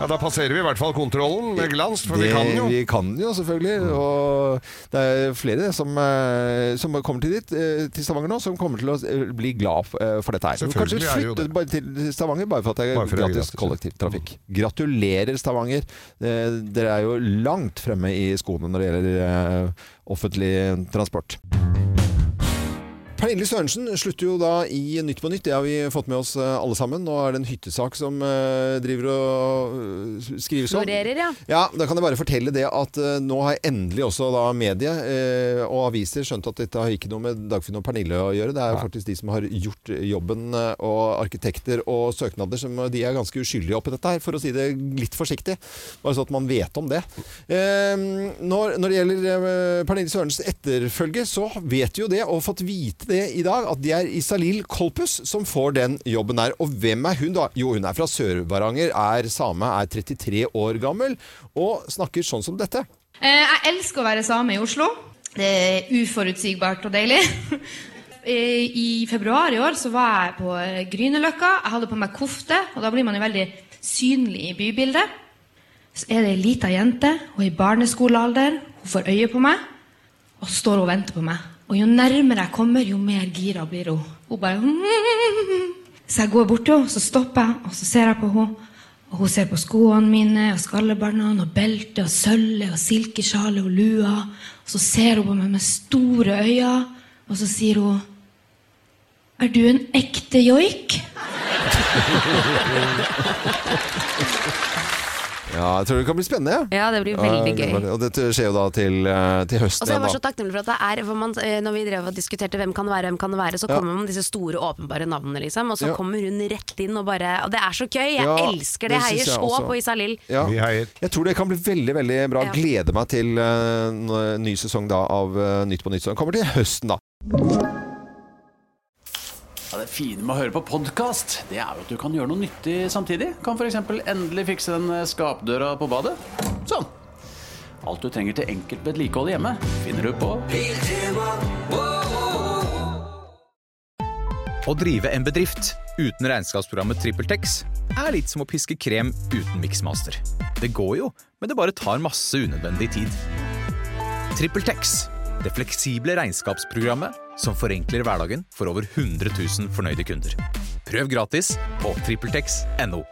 Ja, Da passerer vi i hvert fall kontrollen med glans, for vi Det- kan jo. Vi kan jo, selvfølgelig. Og det er flere som, eh, som kommer til dit, eh, til Stavanger nå, som kommer til å eh, bli glad for dette her. Kanskje flytte bare til Stavanger bare for at det er gratis gratis, kollektivtrafikk. Gratulerer, Stavanger. Dere er jo langt fremme i skoene når det gjelder offentlig transport. Pernille Sørensen slutter jo da i Nytt på Nytt. Det har vi fått med oss eh, alle sammen. Nå er det en hyttesak som eh, driver og eh, skrives om. Florerer, ja. Ja, da kan jeg bare fortelle det at nå har endelig også da medie og aviser skjønt at dette har ikke noe med Dagfinn og Pernille å gjøre. Det er jo faktisk de som har gjort jobben, og arkitekter og søknader, som de er ganske uskyldige oppi dette her, for å si det litt forsiktig. Bare så at man vet om det. Når, når det gjelder Pernille Sørensens etterfølge, så vet vi jo det, og fått vite det i dag, at det er Isalil Kolpus som får den jobben der. Og hvem er hun da? Jo, hun er fra Sør-Varanger, er same, er 33 år gammel, og snakker sånn som dette. Eh, Jeg elsker å være same i Oslo. Det er uforutsigbart og deilig. I februar i år så var jeg på eh, Grünerløkka. Jeg hadde på meg kofte, og da blir man jo veldig synlig i bybildet. Så er det ei lita jente, hun er i barneskolealder, hun får øye på meg, og så står hun og venter på meg. Og jo nærmere jeg kommer, jo mer gira blir hun. Hun bare Så jeg går bort til henne, så stopper jeg, og så ser jeg på henne. Og hun ser på skoene mine, og skallebåndene, og beltet, og sølvet, og silkesjalet, og lua. Og så ser hun på meg med store øyne, og så sier hun Er du en ekte joik? Ja, jeg tror det kan bli spennende. Ja, det blir veldig gøy. Og dette skjer jo da til, til høsten. Og så er jeg bare så takknemlig for at det er for man, eh, Når vi drev og diskuterte hvem kan det være, hvem kan det være, så kommer man med disse store, åpenbare navnene, liksom. Og så Ja. kommer hun rett inn og bare Og det er så gøy! Jeg Ja, elsker det! det heier så også. på Isalill. Ja. Vi heier. Jeg tror det kan bli veldig veldig bra. Ja. Gleder meg til uh, ny sesong da av uh, Nytt på Nytt. som kommer til høsten, da. Ja, det fine med å høre på podkast, det er jo at du kan gjøre noe nyttig samtidig. Kan f.eks. endelig fikse den eh, skapdøra på badet. Sånn. Alt du trenger til enkelt vedlikehold hjemme, finner du på Å drive en bedrift uten regnskapsprogrammet TrippelTex er litt som å piske krem uten miksmaster. Det går jo, men det bare tar masse unødvendig tid. TrippelTex, det fleksible regnskapsprogrammet som forenkler hverdagen for over 100 000 fornøyde kunder. Prøv gratis på TrippelTex.no.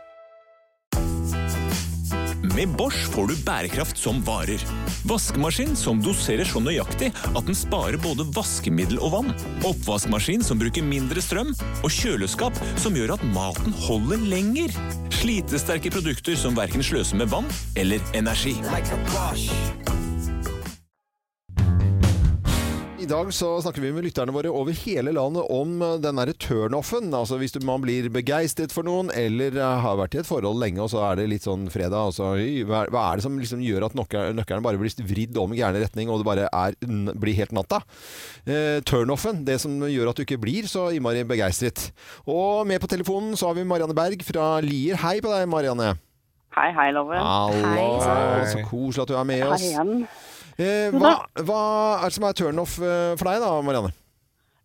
Med Bosch får du bærekraft som varer. Vaskemaskin som doserer så nøyaktig at den sparer både vaskemiddel og vann. Oppvaskmaskin som bruker mindre strøm. Og kjøleskap som gjør at maten holder lenger. Slitesterke produkter som verken sløser med vann eller energi. Dag så snakker vi med lytterne våre over hele landet om eh, den derre turnoffen. Altså hvis du, man blir begeistret for noen, eller eh, har vært i et forhold lenge, og så er det litt sånn fredag, og så hva, er- det som liksom gjør at nøkkelen, bare blir vridd om i gæren retning, og det bare er, blir helt natta? Eh, turnoffen, det som gjør at du ikke blir så innmari begeistret. Og med på telefonen så har vi Marianne Berg fra Lier. Hei på deg, Marianne. Hei, hei, Loven. Hallo, så koselig at du er med Hei oss. igjen. Eh, hva, hva er det som er turnoff eh, for deg da, Marianne?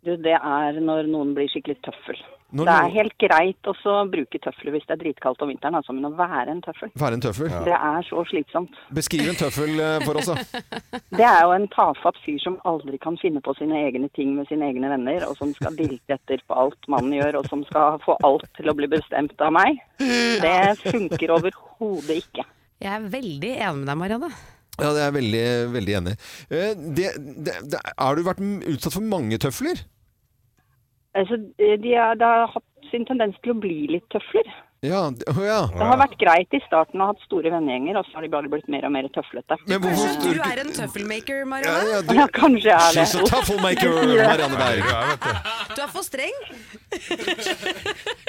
Du, det er når noen blir skikkelig tøffel. Når det er noen- helt greit å bruke tøfler hvis det er dritkaldt om vinteren, altså, men å være en tøffel, Være en tøffel? det er så slitsomt. Beskriv en tøffel eh, for oss, da. Det er jo en tafatt fyr som aldri kan finne på sine egne ting med sine egne venner, og som skal dilte etter på alt mannen gjør, og som skal få alt til å bli bestemt av meg. Det funker overhodet ikke. Jeg er veldig enig med deg, Marianne. Ja, det er jeg veldig, veldig enig i. Eh, har du vært utsatt for mange tøfler? Altså, er, de har hatt sin tendens til å bli litt tøfler. Ja, oh, ja. Det har vært greit i starten å ha hatt store vennegjenger, og så har de bare blitt mer og mer tøflete. Men hvorfor Du er en tøffelmaker, Marianne. ja, Ja, kanskje jeg er det. She's a tøffelmaker, Marianne Berg. Du er for streng.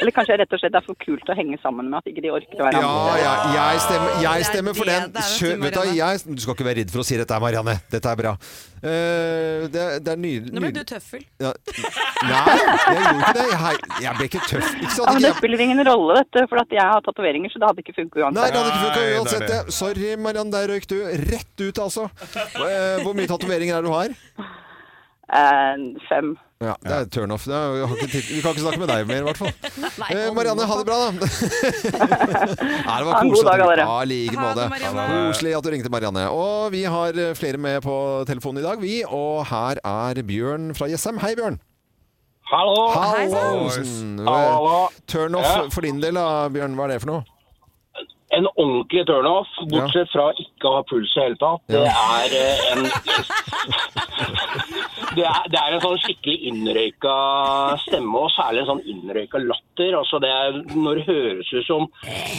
Eller kanskje rett og slett det er for kult å henge sammen med at ikke de orker å være Ja, andre. ja, jeg stemmer, jeg er stemmer for den. vet du, du, jeg, du skal ikke være redd for å si dette, Marianne. Dette er bra. Uh, det, det er nydelig. Nå ble du tøffel. Ja. Nei, jeg gjorde ikke det. Jeg, jeg ble ikke tøff. Ikke Ja, men det spiller ingen rolle, vet du, for at jeg har tatoveringer, så det hadde ikke funket Nei, det hadde ikke funka uansett. det. det. Sorry, Mariann, der røyk du. Rett ut, altså. Eh, Hvor mye tatoveringer er det du har? Uh, fem. Ja, Det er turnoff. Vi kan ikke snakke med deg mer, i hvert fall. Nei, Eh, Marianne, ha det bra, da. Nei, det var Ha en god koselig. at dag, dere. Ja, like måte. Marianne. Koselig at du ringte, Marianne. Og vi har eh, flere med på telefonen i dag, vi. Og her er Bjørn fra Jessheim. Hei, Bjørn. Hallo! Hallosen. Hallo. Turnoff Ja. for din del, da, Bjørn. Hva er det for noe? En ordentlig turnoff, bortsett fra ikke å ha puls i hele tatt, det er eh, en det er, det er en sånn skikkelig innrøyka stemme, og særlig en sånn innrøyka latter. Altså det er når det høres ut som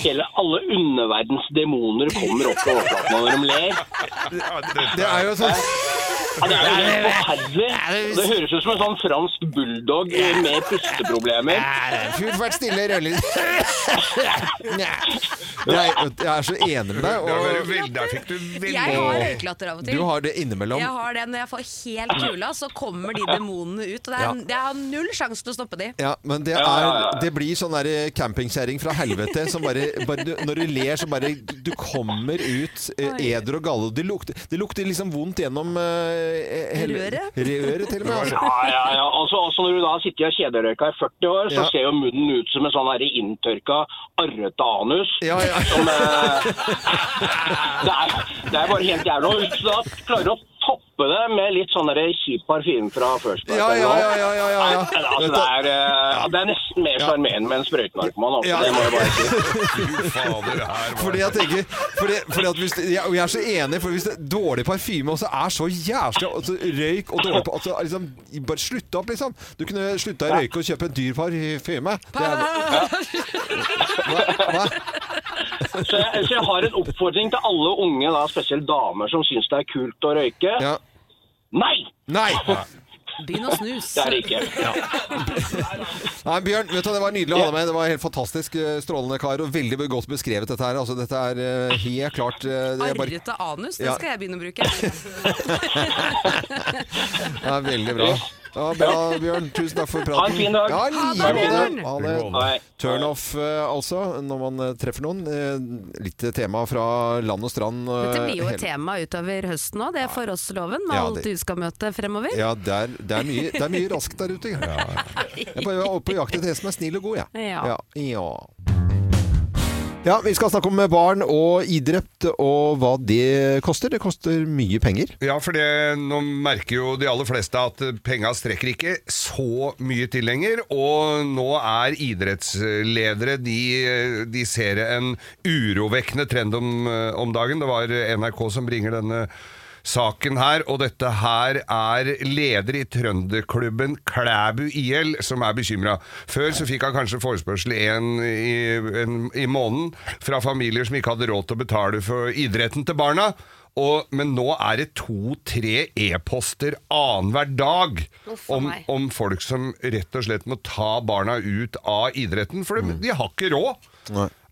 hele, alle underverdens demoner kommer opp på overflaten når de ler. Det er jo sånn Ja, det er jo helt forferdelig. Det høres ut som en sånn fransk bulldog med pusteproblemer. Fyr vært stille, rødlig. Jeg, jeg er så enig med deg. Og Der fikk du veldig Jeg har røyklatter av og til. du har det innimellom. Jeg har det Når jeg får helt kula, så kommer de demonene ut. Og det er, Ja. jeg har null sjanse til å stoppe de. Ja, men det, er. Det blir sånn der campingkjerring fra helvete som bare, bare du, Når du ler, så bare Du kommer ut eh, eder og galle. Det lukter, det lukter liksom vondt gjennom eh, hele- Røret? Røret, til og med. Altså. Ja, ja, ja. Altså, også, når du da har sittet og kjederøyka i 40 år, så Ja. ser jo munnen ut som en sånn her inntørka, arrete anus. Ja, ja. Som, eh, det, er, det er bare helt jævlig. Og hvis du da klarer å toppe det med litt sånn der kjip parfyme fra First Price Ja, ja, ja, ja, ja, ja. Nei, Altså, det, er, eh, det er nesten mer sjarmerende med en sprøytenarkoman. Altså, Ja. Det må jeg bare si. Fordi jeg tenker fordi, fordi at hvis, jeg, jeg er så enig, for hvis det dårlig parfyme også er så jævlig altså, Røyk og dårlig altså, liksom, Bare slutte opp, liksom. Du kunne slutta å røyke og kjøpe en dyr parfyme. Det er, hva, hva? Så jeg, så jeg har en oppfordring til alle unge, da, spesielt damer, som syns det er kult å røyke. Ja. Nei! Nei! Begynn å snus. Det er det ikke. Nei, Bjørn, vet du, det var nydelig å ha deg med. Det var helt fantastisk eh, strålende kar, og veldig godt beskrevet dette her. Altså, dette er eh, helt klart det er bare, Arrete anus, det skal jeg begynne å bruke. Det er veldig bra. Ja, bra, Bjørn. Tusen takk for praten. Ha en fin dag. Ja, Ha like det, Ha det. Turnoff eh, altså, når man eh, treffer noen. Eh, Litt tema fra land og strand. Dette blir jo et tema utover høsten òg, det er forholdsloven med Ja, alt du skal møte fremover. Ja, det er, det, er mye, det er mye raskt der ute. Jeg er på, oppe på jakt etter en som er snill og god, jeg. Ja. Ja. ja. Ja, Vi skal snakke om barn og idrett og hva det koster. Det koster mye penger. Ja, for det, nå merker jo de aller fleste at penga strekker ikke så mye til lenger. Og nå er idrettsledere De, de ser en urovekkende trend om, om dagen. Det var NRK som bringer denne saken her, og dette her er leder i trønderklubben Klæbu IL som er bekymra. Før så fikk han kanskje forespørsel én i, en, i måneden fra familier som ikke hadde råd til å betale for idretten til barna. Og, men nå er det to-tre e-poster annenhver dag om, om folk som rett og slett må ta barna ut av idretten, for de, de har ikke råd.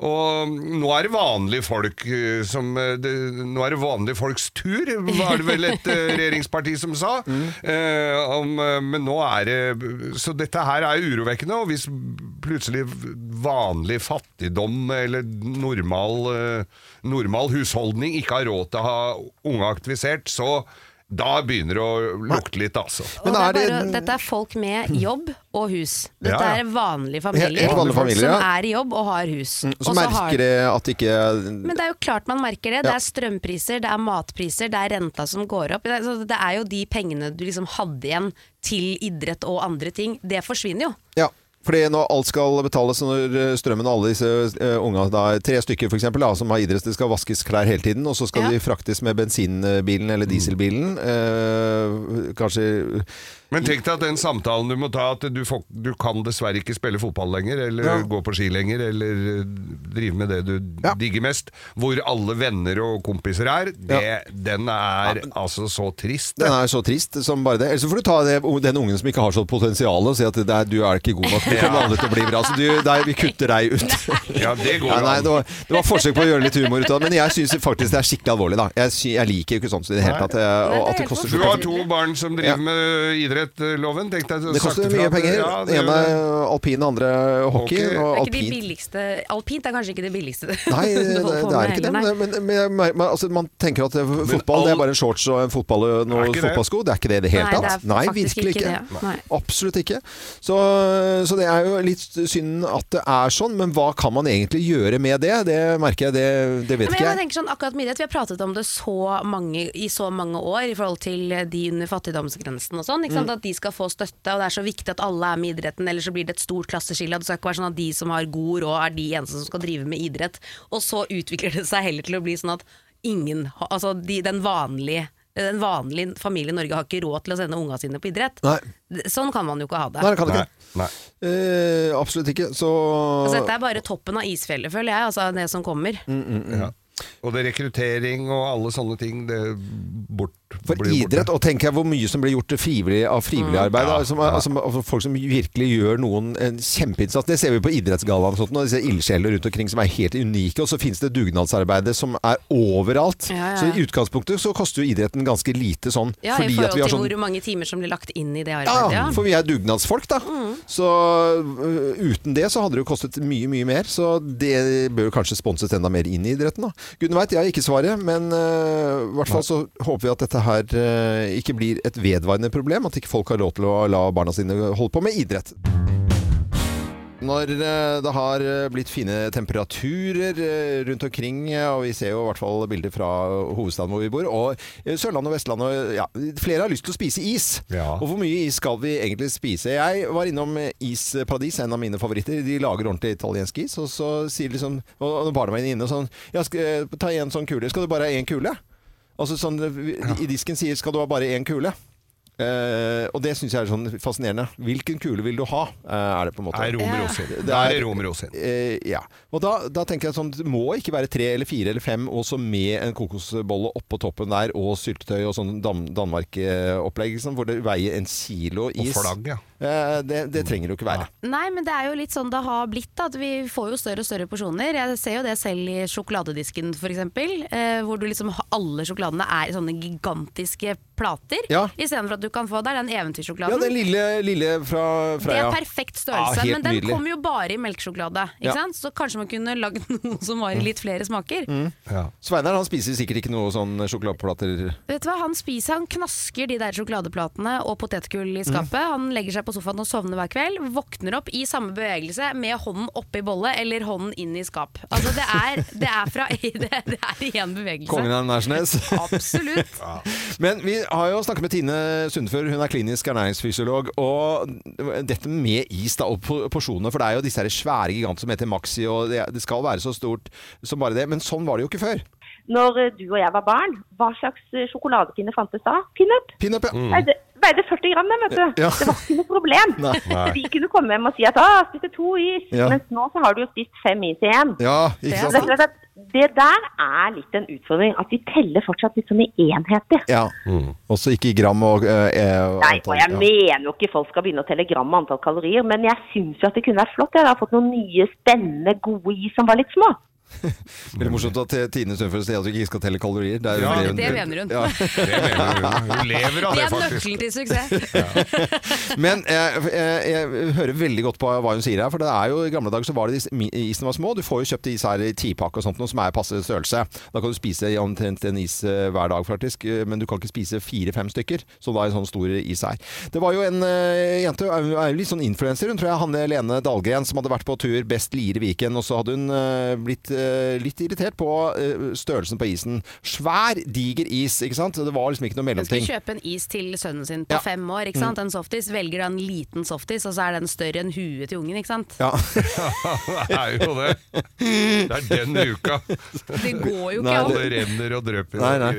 Og nå er det vanlige folk eh, som eh, det, Nå er det vanlige folks tur, var det vel et eh, regjeringsparti som sa. Eh, om, men nå er det Så dette her er urovekkende, og hvis plutselig vanlig fattigdom eller normal, normal husholdning ikke har råd til å ha unge aktivisert, så da begynner det å lukte litt, altså. Og det er bare, dette er folk med jobb og hus. Dette Ja, ja. er vanlige familier, helt vanlige familier, som ja. er i jobb og har hus. Så så har- merker det at ikke Men det er jo klart man merker det. Det Ja. er strømpriser, det er matpriser, det er renta som går opp. Det er, så det er jo de pengene du liksom hadde igjen til idrett og andre ting. Det forsvinner jo. Ja. Fordi når alt skal betales, når eh, strømmen og alle disse uh, unga, da, tre stykker eksempel, som har idrett, det skal vaskes klær hele tiden, og så skal Ja. de fraktes med bensinbilen eller dieselbilen. Uh, kanskje Men tenk deg at den samtalen du må ta, at du, får, du kan dessverre ikke spille fotball lenger, eller Ja. gå på ski lenger, eller eh, drive med det du digger mest, hvor alle venner og kompiser er, det, den er altså så trist. Den er så trist som bare det. Ellers så får du ta det, den ungen som ikke har sånt potensial og si at det er, du er ikke god nok. Du kommer aldri til å bli bra. Så du, nei, vi kutter deg ut. Ja, det går Ja, nei, an. det, var, det var forsøk på å gjøre litt humor ut av det, men jeg syns faktisk det er skikkelig alvorlig. da Jeg, sy, jeg liker jo ikke sånt i det hele tatt. eh, Og at det koster så Du har to barn som driver med idrett, eh, Loven. Tenk deg Det koster mye penger. Ja, det ene er alpin, andre hockey. Hockey. Og Det er ikke de billigste Alpint er kanskje ikke det billigste. Nei, det, det er ikke det. Men, men, men, men altså, man tenker at det- fotball det er bare en shorts og en fotball og noen Er det? fotballsko. Det er ikke det i det hele tatt. Nei, virkelig ikke ikke. det. Nei. Absolutt ikke. Så, så det er jo litt synd at det er sånn, men hva kan man egentlig gjøre med det? Det merker jeg, det, det vet Men ikke jeg jeg. tenker sånn, akkurat med idrett, Vi har pratet om det så mange, i så mange år i forhold til de under fattigdomsgrensen og sånn. ikke sant? Mm. At de skal få støtte, og det er så viktig at alle er med i idretten, ellers så blir det et stort klasseskille. Det skal ikke være sånn at de som har god råd, er de eneste som skal drive med idrett. Og så utvikler det seg heller til å bli sånn at ingen, altså de, den vanlige den vanlige familien i Norge har ikke råd til å sende unga sine på idrett. Nei. Sånn kan man jo ikke ha det. Nei, det kan ikke. nei. Eh, absolutt ikke. Så Altså, dette er bare toppen av isfjellet, føler jeg. Altså det som kommer. Ja. Og det er rekruttering og alle sånne ting, det bort, For idrett, borte. og tenker jeg hvor mye som blir gjort frivillig, av frivillig Mm. arbeid. Ja, altså, altså, altså, folk som virkelig gjør noen en kjempeinnsats. Det ser vi på idrettsgallaen og sånt, og disse ildsjeler rundt omkring som er helt unike. Og så finnes det dugnadsarbeidet som er overalt. Ja, ja. Så i utgangspunktet så koster jo idretten ganske lite sånn. Ja, fordi I at forhold til sånn hvor mange timer som blir lagt inn i det arbeidet. Ja, for vi er dugnadsfolk, da. Mm. Så øh, uten det så hadde det jo kostet mye, mye mer. Så det bør kanskje sponses enda mer inn i idretten, da. Gudene veit, jeg har ikke svaret, men i i hvert fall så håper vi at dette her øh, ikke blir et vedvarende problem. At ikke folk har lov til å la barna sine holde på med idrett. Når eh, det har eh, blitt fine temperaturer eh, rundt omkring, eh, og vi ser jo i hvert fall bilder fra hovedstaden hvor vi bor, og eh, Sørlandet og Vestlandet ja, Flere har lyst til å spise is. Ja. Og hvor mye is skal vi egentlig spise? Jeg var innom eh, Isparadis, en av mine favoritter. De lager ordentlig italiensk is, og så sier liksom Og og barna mine inne sånn Ja, skal, eh, ta en sånn kule. Skal du bare ha én kule? Altså sånn I disken sier 'skal du ha bare én kule'? Eh, og det syns jeg er sånn fascinerende. Hvilken kule vil du ha? Uh, er det på en måte. Er rom rosin. Det Det er rom rosin. Uh, ja. Og da, da tenker jeg sånn Det må ikke være tre eller fire eller fem, også med en kokosbolle oppå toppen der, og syltetøy og sånn Dan Danmark-opplegg, liksom, hvor det veier en kilo is. Og flagg, ja. Eh, det, det trenger det jo ikke være. Nei, men det er jo litt sånn det har blitt. Da, at Vi får jo større og større porsjoner. Jeg ser jo det selv i sjokoladedisken f.eks. Eh, hvor du liksom alle sjokoladene er i sånne gigantiske plater. Ja. Istedenfor at du kan få der den eventyrsjokoladen. Ja, den lille, lille fra det Freia. er perfekt størrelse, Ja, men den nydelig. kommer jo bare i melkesjokolade. Ikke Ja. sant? Så kanskje man kunne lagd noe som var i litt flere smaker. Mm. Sveinar han spiser sikkert ikke noe sånn sjokoladeplater. Vet du hva, Han spiser, han knasker de der sjokoladeplatene og potetgull i skapet. Mm. Han legger seg på sofaen og sovner hver kveld. Våkner opp i samme bevegelse med hånden oppi bolle eller hånden inn i skap. Altså Det er, det er fra Det, det er i én bevegelse. Kongen av Nærsnes. Absolutt. Men vi har jo snakket med Tine Sundfør, hun er klinisk ernæringsfysiolog. Og dette med is da, og porsjoner, for det er jo disse svære gigantene som heter Maxi, og det skal være så stort som bare det. Men sånn var det jo ikke før. Når eh, du og jeg var barn, hva slags eh, sjokoladepinne fantes da? Pinup? Pinup, ja. Mm. veide 40 gram, den, vet du. Ja. Det var ikke noe problem. Nei. Vi kunne komme hjem og si at ah, spiste to is, Ja. mens nå så har du jo spist fem is igjen. Ja, ikke sant? det er det der er litt en utfordring. At vi teller fortsatt litt sånn i enheter. Ja. Også ikke i gram og uh, eh, Nei, og jeg ja. mener jo ikke folk skal begynne å telle gram og antall kalorier, men jeg syns jo at det kunne vært flott. Jeg har fått noen nye, spennende, gode is som var litt små. Veldig morsomt at Tine Sundfør sier at du ikke skal telle kalorier. Det, er Ja, det det mener hun. Ja. Det mener hun. Hun lever av Det faktisk. det, er nøkkelen til suksess. Men jeg, jeg, jeg hører veldig godt på hva hun sier her, for det er jo i gamle dager så var det de, isen var små. Du får jo kjøpt is her i tipakke og sånt, noe som er passe størrelse. Da kan du spise omtrent en is eh, hver dag, faktisk, eh, men du kan ikke spise fire-fem stykker, som da en sånn stor is er. Det var jo en eh, jente, hun er jo litt sånn influenser, hun tror jeg, Hanne Lene Dahlgren, som hadde vært på tur best Lier Viken, og så hadde hun eh, blitt eh, litt irritert på eh, størrelsen på isen. Svær, diger is, ikke sant? Det var liksom ikke noe Hun skulle mellomting. kjøpe en is til sønnen sin på Ja. fem år. ikke sant? Mm. En softis. Velger da en liten softis, og så er den større enn huet til ungen. ikke sant? Ja. det er jo det. Det er den uka. Det går jo ikke Nei, an. Og det renner og drøper. Nei, nei.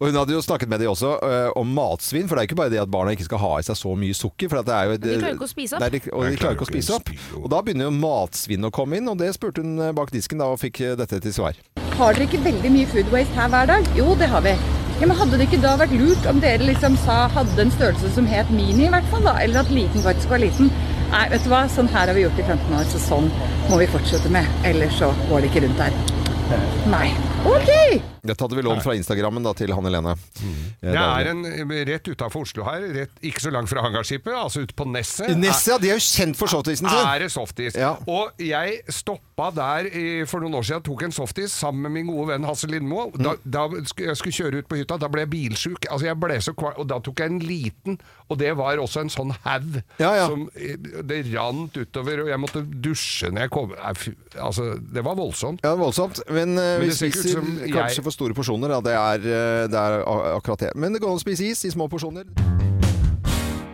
Og hun hadde jo snakket med de også uh, om matsvinn, for det er ikke bare det at barna ikke skal ha i seg så mye sukker. For at det er jo, de klarer ikke å spise opp. Nei, de, og de klarer ikke å spise opp. Og da begynner jo matsvinn å komme inn, og det spurte hun bak disken da, og fikk dette til svar. Har dere ikke veldig mye food waste her hver dag? Jo, det har vi. Ja, men Hadde det ikke da vært lurt om dere liksom sa hadde en størrelse som het mini, i hvert fall? da? Eller at liten faktisk var liten? Nei, vet du hva? Sånn her har vi gjort i 15 år, så sånn må vi fortsette med. Ellers så går det ikke rundt her. Nei. Ok! Dette hadde vi lånt fra Instagrammen da, til Hanne Lene. Mm. Det er en eh, rett utafor Oslo her, rett, ikke så langt fra hangarskipet, altså ute på Nesset. Nesset, ja, de er jo kjent for softisen sin. Er det softis. Og jeg stoppa der i, for noen år siden, tok en softis sammen med min gode venn Hasse Lindmo. Mm. Da, da skulle jeg skulle kjøre ut på hytta, da ble jeg bilsjuk. Altså jeg ble så kval, og da tok jeg en liten, og det var også en sånn haug. som eh, Det rant utover, og jeg måtte dusje når jeg kom Altså, det var voldsomt. Ja, voldsomt. Men, uh, Men det ser ikke ut som jeg- store porsjoner. ja, Det, er, øh, det er akkurat det. Men det går an å spise is i små porsjoner.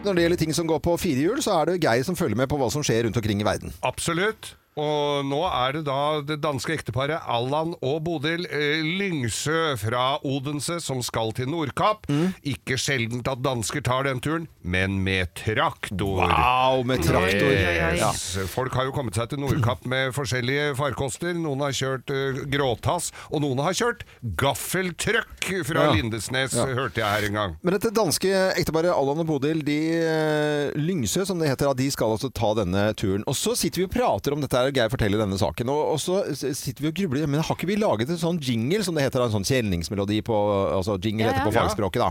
Når det gjelder ting som går på firehjul, så er det Geir som følger med på hva som skjer rundt omkring i verden. Absolutt. Og nå er det da det danske ekteparet Allan og Bodil eh, Lyngsø fra Odense som skal til Nordkapp. Mm. Ikke sjeldent at dansker tar den turen, men med traktor. Wow, med traktor. Yes. Folk har jo kommet seg til Nordkapp med forskjellige farkoster. Noen har kjørt eh, gråtass, og noen har kjørt gaffeltrøkk fra Ja. Lindesnes, Ja. hørte jeg her en gang. Men dette danske ekteparet Allan og Bodil, de eh, Lyngsø, som det heter, de skal altså ta denne turen. Og så sitter vi og prater om dette og Geir forteller denne saken. Og, og så sitter vi og grubler. Men har ikke vi laget en sånn jingle, som det heter, en sånn kjenningsmelodi på Altså jingle Ja, ja. på fagspråket, da.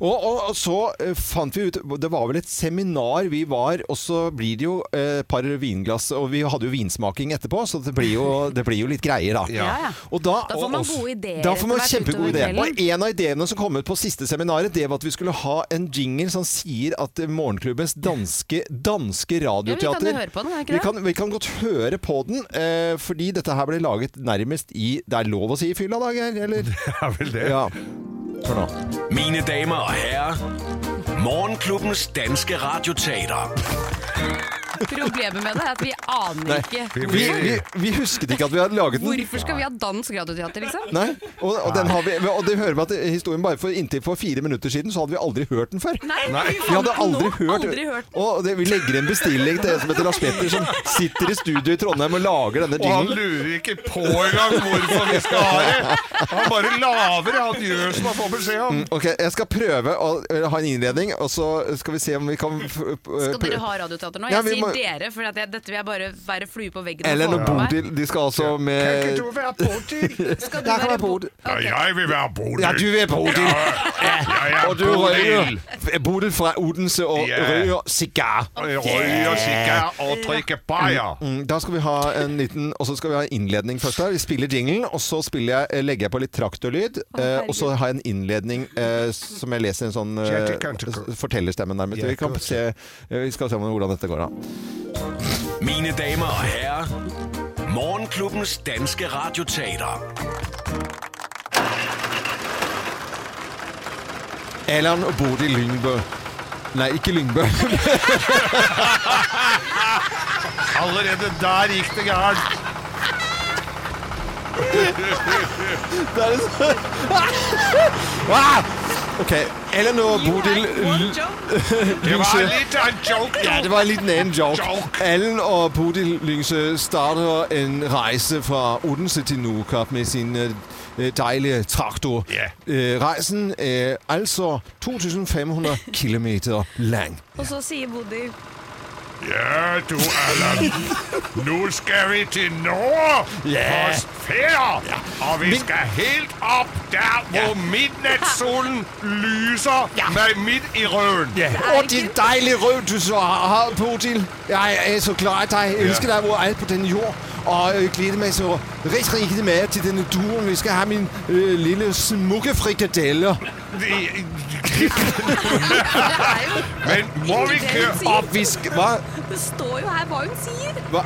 Og, og, og så eh, fant vi ut Det var vel et seminar vi var, og så blir det jo eh, et par vinglass, og vi hadde jo vinsmaking etterpå, så det blir jo, det blir jo litt greier, da. Ja, ja. Og da, Da får man gode ideer Da får man kjempegode ideer. Og en av ideene som kom ut på siste seminaret, det var at vi skulle ha en jingle som sier at Morgenklubbens danske, danske radioteater Ja, vi kan jo høre på den, er det vi kan, vi kan godt høre på den, eh, fordi dette her ble laget nærmest i Det er lov å si i fylla, da, Geir? Eller? Det er vel det. Ja. Hør nå. Mine damer og herrer, Morgenklubbens danske radioteater. Problemet med det er at vi aner Nei, ikke vi, vi, vi husket ikke at vi hadde laget den. Hvorfor skal vi ha dansk radioteater, liksom? Nei, og, og, den har vi, og det hører med at historien bare for inntil for fire minutter siden så hadde vi aldri hørt den før. Nei, vi vi hadde aldri nå, hørt, aldri hørt Og det, Vi legger en bestilling til en som heter Lars Petter, som sitter i studio i Trondheim og lager denne Og han lurer ikke på engang hvorfor vi skal ha det! Han bare lager, han gjør som han får beskjed om. Mm, Ok, Jeg skal prøve å ha en innledning, og så skal vi se om vi kan Skal dere ha radioteater nå? Ja, Jeg vi sier må- dere, for at jeg, dette vil jeg bare være flue på veggen. Eller meg. Bodil, de skal altså med Kan ikke du være Bodil? Skal du være være Bodil. Ja, jeg vil være Bodil. Ja, du er Bodil. Ja, er Og du Bodil. røyer Bodil fra Odense og røyer sigar. Røyer sigar og drikker bayer. Mm, Da skal vi ha en liten Og så skal vi ha en innledning først. her Vi spiller jinglen, og så spiller jeg, legger jeg på litt traktorlyd. eh, og så har jeg en innledning eh, som jeg leser en sånn eh, fortellerstemme nærmest. Vi, kan se, eh, vi skal se om hvordan dette går, da. Mine damer og herrer, Morgenklubbens danske radioteater. Allan og Bodil Lyngbø. Nei, ikke Lyngbø. Allerede der gikk det gærent. Det er så... Ok, Ellen og Bodil Det var litt av en joke. Ja, det var en liten annen joke. Joke. Ellen og Bodil Lyngse starter en rejse fra Odense til Nordkapp med sin øh, dejlige traktor. Øh, rejsen er altså 2500 kilometer lang. Og så sier Bodil Ja, du Allan. Nu skal vi til nord Ja. hos Fætter. Og vi skal helt opp der, hvor midnattssolen lyser med midt i røven. Ja. Og din dejlige røv, du så har, Bodil. Jeg er så glad i deg. Jeg elsker deg over alt på denne jord. Og øh, glæder mig så rigtig, rigtig meget til denne tur. Vi skal have min øh, lille smukke frikadeller. Men må vi køre op? Vi skal... hva? Det står jo her hva hun sier. Hva?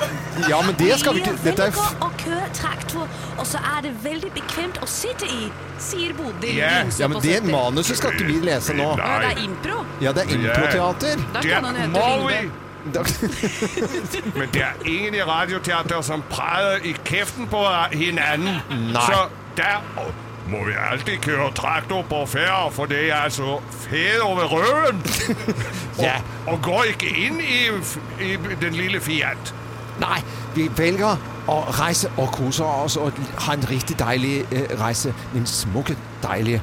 Ja, men det skal vi ikke... Dette er... velger f- køre traktor, og så er det veldig bekvemt å sitte i, sier Bodil. Ja, Lyngse ja, men det 70. manuset skal ikke vi lese nå. Ja, det er impro. Ja, det er improteater. Da kan han hete vi. Men det er ingen i radioteater som prater i kjeften på hinanden. Så der må vi alltid køre traktor på færre, for det er altså fed over røven. Ja. Og, og går ikke inn i, i den lille Fiat. Nei, vi velger å rejse og kose oss og ha en riktig dejlig eh, rejse. Min smukke, deilige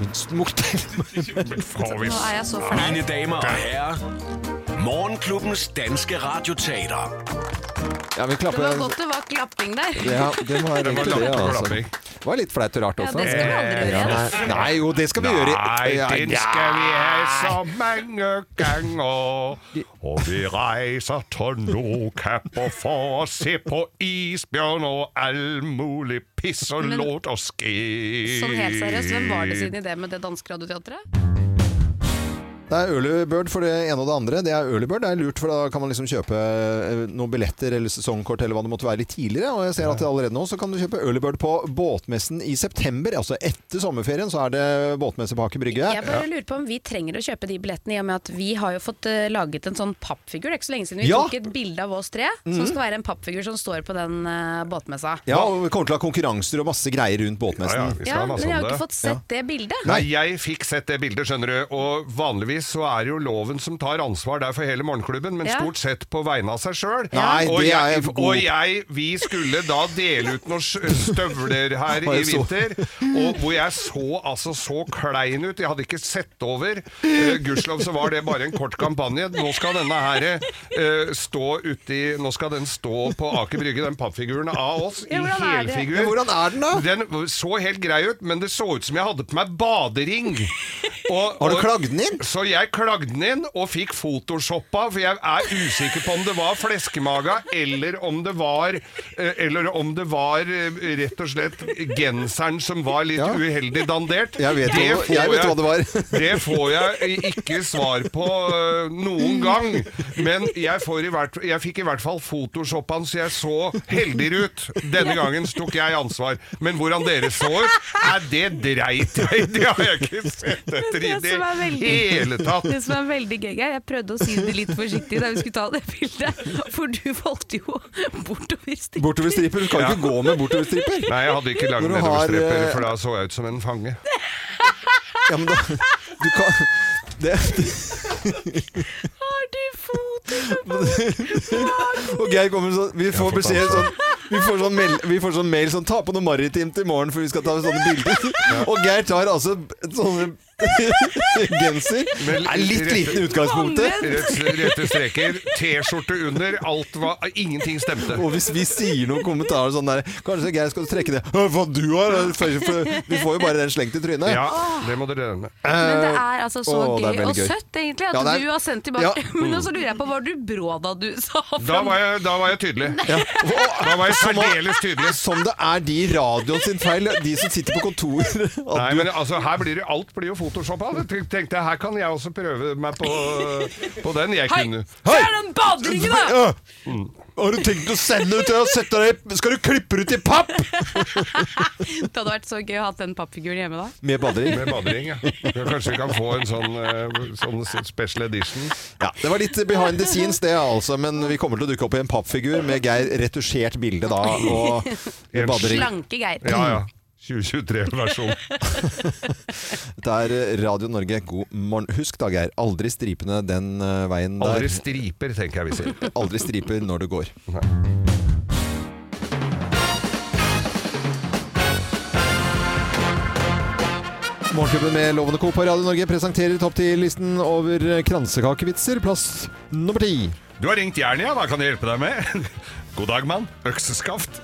Min smukke, deilige. Nå er jeg så flau. Mine damer og herrer, Morgenklubbens danske radioteater. Ja, vi Det var godt det var klapping der. Ja, det var Det var det, altså. klapping. Det var litt flaut og rart Ja, det skal vi aldri gjøre nei, nei, jo, det skal vi gjøre. Nei, Ja, den skal vi ha så mange ganger. Og vi reiser til Nordkapp for å se på isbjørn og all mulig piss og Men- lort og skit. Sånn helt seriøst, hvem var det sin idé med det danske radioteatret? Det er Early Bird for det ene og det andre. Det er Early Bird, det er lurt, for da kan man liksom kjøpe eh, noen billetter eller sesongkort eller hva det måtte være litt tidligere. Og jeg ser at allerede nå så kan du kjøpe Early Bird på båtmessen i september. Altså etter sommerferien så er det båtmesse på Aker Brygge. Jeg bare lurer på om vi trenger å kjøpe de billettene, i og med at vi har jo fått eh, laget en sånn pappfigur. Det er ikke så lenge siden vi Ja. tok et bilde av oss tre, som Mhm. skal være en pappfigur som står på den eh, båtmessa. Ja, og vi kommer til å ha konkurranser og masse greier rundt båtmessen. Ja, ja, Ja, men jeg har ikke fått sett det bildet. Nei, jeg fikk sett det bildet, skjønner du. Og vanligvis så er det jo loven som tar ansvar der for hele morgenklubben, men Ja. stort sett på vegne av seg sjøl. Og, er jeg, og jeg, vi skulle da dele ut noen støvler her i vinter, og hvor jeg så altså så klein ut. Jeg hadde ikke sett over. Uh, Gudskjelov så var det bare en kort kampanje. Nå skal denne her eh, stå uti Nå skal den stå på Aker Brygge, den pappfiguren av oss, Ja, i hvordan er det? helfigur. Ja, hvordan er den da? Den så helt grei ut, men det så ut som jeg hadde på meg badering. Og, Har du og- klagd den inn? Så jeg klagde den inn og fikk photoshoppa, for jeg er usikker på om det var fleskemaga, eller om det var eh, Eller om det var eh, rett og slett genseren som var litt Ja. uheldig dandert. Jeg vet Det hva- jeg vet hva det var. det får jeg ikke svar på eh, noen gang. Men jeg, får i hvert, jeg fikk i hvert fall photoshoppa den, så jeg så heldigere ut. Denne gangen tok jeg ansvar. Men hvordan dere så ut, er det dreit jeg i. Det har jeg ikke sett etter i Det hele hele tatt. Det som er veldig gøy, jeg prøvde å si det litt forsiktig da vi skulle ta det bildet, for du valgte jo bortover stripen. Bortoverstriper. Du kan ikke gå med bortoverstriper. Nei, jeg hadde ikke lange nedoverstriper, eh, for da så jeg ut som en fange. Ja, men da Du kan det, Har du Og Geir kommer sånn Vi får beskjed sånn vi får sånn, mail, vi får sånn mail sånn Ta på noe maritimt i morgen, for vi skal ta sånne bilder. Og Geir tar altså sånne genser. Det er litt liten i utgangspunktet. Rett, rette streker, T-skjorte under, alt var Ingenting stemte. Og hvis vi sier noen kommentarer sånn der Kanskje Geir skal trekke det Hva du har? Vi får jo bare den slengt i trynet. Ja, det må dere regne med. Men det er altså så Å, er gøy og gøy. søtt, egentlig, at Ja, er- du har sendt tilbake. Ja. Men så lurer jeg på, var du brå da du sa fra? Da var jeg, da var jeg tydelig. Da var jeg særdeles tydelig. som det er de radioen sin feil, de som sitter på kontor. Nei, men altså, her blir det, alt blir jo photoshoppa. Tenkte jeg, her kan jeg også prøve meg på, på den. Jeg Hei! kunne Se den baderingen, da! Ja. Har du tenkt å sende ut det og sette deg Skal du klippe det ut i papp? Det hadde vært så gøy å ha den pappfiguren hjemme da. Med badering. Med badering, ja. Kanskje vi kan få en sånn, eh, sånn special edition. Ja, Det var litt behind the scenes, det altså. Men vi kommer til å dukke opp i en pappfigur med Geir retusjert bilde da, og badering. Slanke Geir. Ja, ja. 2023-versjon. Det er eh, Radio Norge, god morgen. Husk Dageir, aldri stripene den eh, veien der. Aldri striper, tenker jeg vi sier. Aldri striper når du går. Morgenklubben med Lovende Co. på Radio Norge presenterer topp 10-listen over kransekakevitser. Plass nummer ti. Du har ringt Jernia, hva kan jeg hjelpe deg med? God dag, mann. Økseskaft.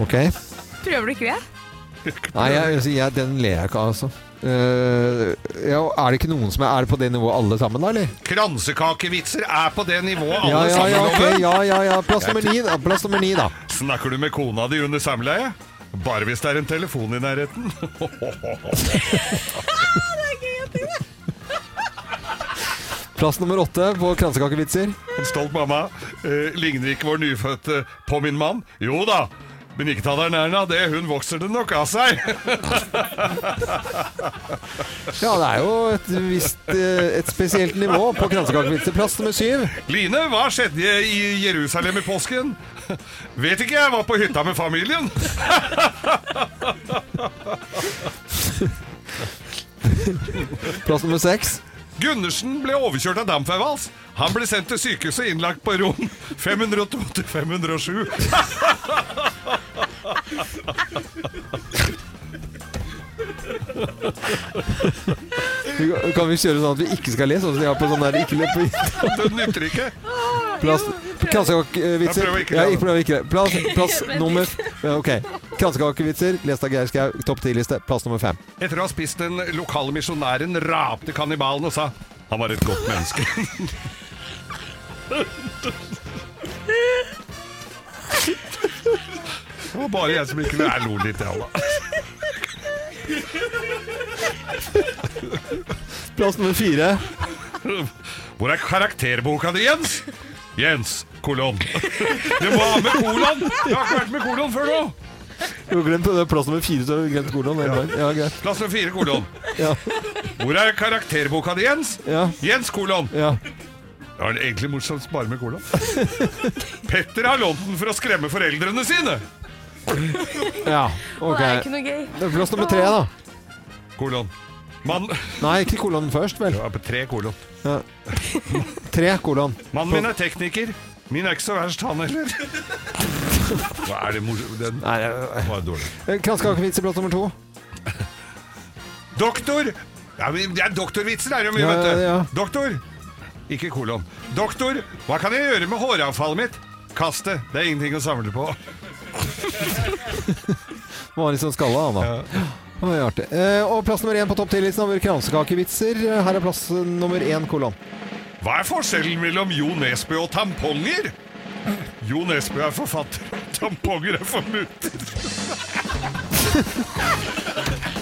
Ok. Prøver du ikke det? Nei, jeg, jeg, den ler jeg ikke av, altså. Uh, ja, er det ikke noen som er, er det på det nivået alle sammen, da, eller? Kransekakevitser er på det nivået alle Ja, ja, sammen. ja, okay, ja, ja, ja. Plass nummer ni, da. Plass nummer ni, da. Snakker du med kona di under samleie? Bare hvis det er en telefon i nærheten. Plass nummer åtte på kransekakevitser. En stolt mamma. Uh, ligner ikke vår nyfødte på min mann? Jo da, men ikke ta deg nær henne. Det hun vokser det nok av seg. Ja, det er jo et visst eh, et spesielt nivå på kransekakevitser. Plass nummer syv. Line, hva skjedde i Jerusalem i påsken? Vet ikke, jeg var på hytta med familien. Plass nummer seks. Gundersen ble overkjørt av dampveivals. Han ble sendt til sykehuset innlagt på rom 502 til 507. Kan vi kjøre sånn at vi ikke skal le, sånn som de har på sånn der ikke le på Det nytter ikke. Plass Kransekakevitser. Jeg prøver ikke det, ikke det. Plass, plass nummer ja, Ok. Kransekakevitser, lest av Geir Skau. Topp ti-liste. Plass nummer fem. Etter å ha spist den lokale misjonæren rapte kannibalen og sa han var et godt menneske. Det var bare jeg som ikke Jeg lo litt, jeg, da. Plass nummer fire. Hvor er karakterboka di, Jens? Jens, kolon. Du må ha med kolon! Jeg har ikke vært med kolon før nå. Du har glemt det. Plass nummer fire, så har du glemt kolon. Ja. Ja, greit. Plass nummer fire, kolon. Ja. Hvor er karakterboka di, Jens? Ja. Jens, kolon. Ja. Det var egentlig morsomt bare med kolon. Petter har lånt den for å skremme foreldrene sine. Ja. Ok. Det er ikke noe gøy. Plass nummer tre, da. Kolon. Mann Nei, ikke kolon først, vel. Ja, på tre kolon. Ja. Tre kolon. Mannen min er tekniker. Min er ikke så verst, han heller. Hva er det morsomt? Den var dårlig. Eh, i plass nummer to. Doktor! Ja, men det er doktorvitser er det jo mye, Ja, vet du. ja, ja. Doktor! Ikke kolon. Doktor, hva kan jeg gjøre med håravfallet mitt? Kast det. Det er ingenting å samle på. Var litt sånn skalla, han da. Det var artig. Eh, og plass nummer én på topp 10-listen over kransekakevitser. Her er plass nummer én, kolon. Hva er forskjellen mellom Jo Nesbø og tamponger? Jo Nesbø er forfatter, og tamponger er for mutter.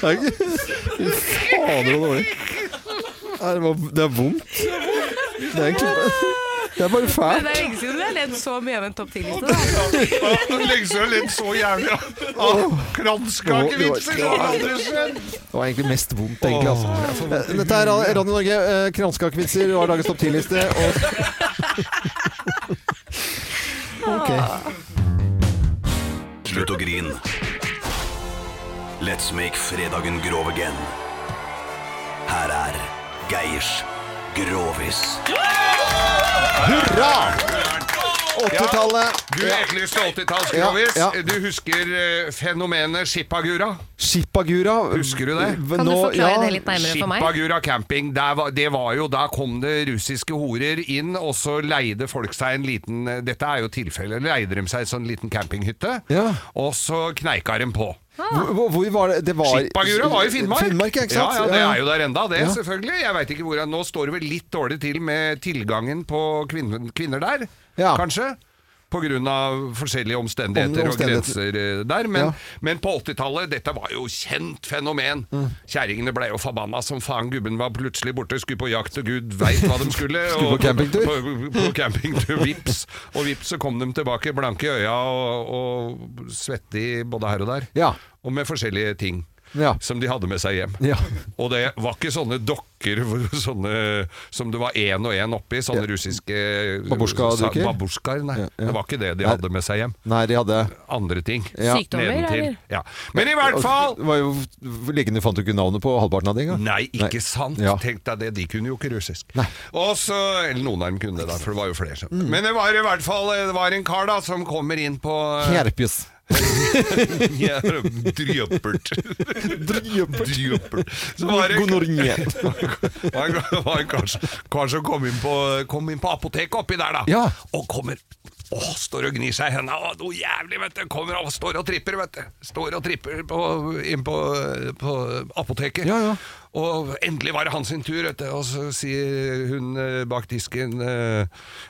Fy fader, så dårlig. Nei, Det, var, det er vondt. Det er egentlig Det er bare Men fælt. det er lenge siden du har ledd så mye av en topp 10-liste. Lenge siden du har ledd så jævlig av kranskakevitser. Det var egentlig mest vondt, egentlig. Altså. Eh, Dette er Radio Norge. Kranskakevitser, du har dagens topp 10-liste. Let's make fredagen grov again. Her er Geirs Grovis. Hurra! 80-tallet. Du etterlyste 80-tallsgrovis. Ja, ja. Du husker eh, fenomenet Shippagura? Shippagura. Husker du det? Kan du forklare det litt nærmere for meg? Shippagura camping. Der var, det var jo, da kom det russiske horer inn, og så leide folk seg en liten Dette er jo tilfellet. Leide de seg en sånn liten campinghytte, Ja. og så kneika de på. Hvor, hvor- hvor var det? det var... Skippagura var i Finnmark. Finnmark, ja, ikke sant? Ja, ja, det er jo der enda, det Ja. selvfølgelig. Jeg vet ikke hvor Nå står det vel litt dårlig til med tilgangen på kvinner, kvinner der, Ja. kanskje? På av forskjellige omstendigheter omstendigheter, og grenser eh, der. Men, Ja. men på 80-tallet, dette var jo kjent fenomen. Mm. Kjerringene ble jo forbanna som faen. Gubben var plutselig borte, skulle på jakt, og gud veit hva de skulle. Skulle og på campingtur. På, på campingtur, vips. Og vips så kom de tilbake blanke i øya og, og svette i både her og der. Ja. Og med forskjellige ting. Ja. som de hadde med seg hjem. Ja. Og det var ikke sånne dokker sånne, som det var én og én oppi, sånne russiske Babusjka-dukker? Babusjkaer, nei. Ja, ja. Det var ikke det de Nei. hadde med seg hjem. Nei, de hadde Andre ting. Ja. Sykdommer, eller? Ja. Men i hvert fall Det var jo Legene du fant jo ikke navnet på halvparten av det engang. Nei, ikke sant? Ja. Tenk deg det, de kunne jo ikke russisk. Nei. Og så, Eller noen av dem kunne det, da, for det var jo flere. Mm. Men det var i hvert fall det var en kar da som kommer inn på Herpes. Ja, Dryppert. Dryppert. Så var det var en, kar, kar som kom inn, på, kom inn på apoteket oppi der, da. Ja. Og kommer Åh, står og gnir seg i henda. Noe jævlig, vet du. Kommer og står og tripper, vet du. Står og tripper på, inn på, på apoteket. Ja, ja. Og endelig var det hans sin tur, vet du. Og så sier hun eh, bak disken uh,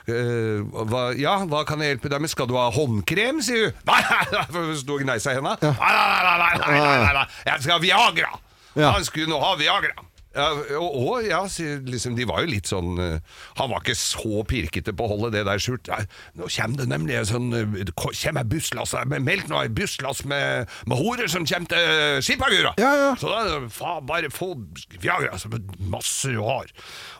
uh, hva, Ja, hva kan jeg hjelpe deg med? Skal du ha håndkrem, sier hun. Nei, nei, nei, sto og gnei seg i henda. Nei, nei, nei, nei, nei, nei, nei, jeg skal ha Viagra! Han skulle nå ha Viagra. Ja, og, og ja, liksom, de var jo litt sånn uh, Han var ikke så pirkete på å holde det der skjult. Ja, nå kommer det nemlig sånn eh, kommer en busslass med melk nå, en busslass med, med horer som kommer til Skipagura. Ja, ja. Så da faen, bare få Viagra, så masse du har.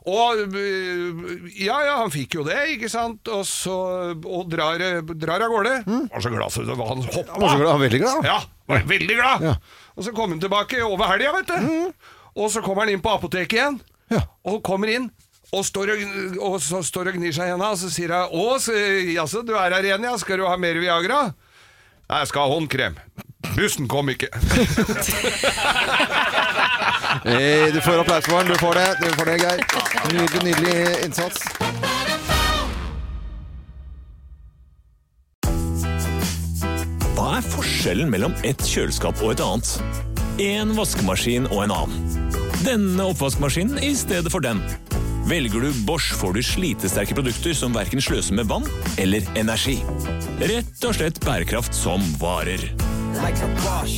Og eh, ja, ja, han fikk jo det, ikke sant, og så og drar, drar av gårde. Var så glad så det var han hoppa. Han var så glad, han var veldig glad. Ja, var veldig glad. Ja. Og så kom han tilbake over helga, vet du. Og så kommer han inn på apoteket igjen. Ja. Og kommer inn. Og står og, og så står og gnir seg i henda, og så sier hun 'Å, jaså, du er her igjen, ja. Skal du ha mer Viagra?' 'Nei, jeg skal ha håndkrem'. Bussen kom ikke. Hey, du får applaus for den. Du får det, du får det Geir. Nydelig, nydelig innsats. Hva er forskjellen mellom et kjøleskap og et annet? En vaskemaskin og en annen. Denne oppvaskmaskinen i stedet for den. Velger du Bosch, får du slitesterke produkter som verken sløser med vann eller energi. Rett og slett bærekraft som varer. Like a Bosch.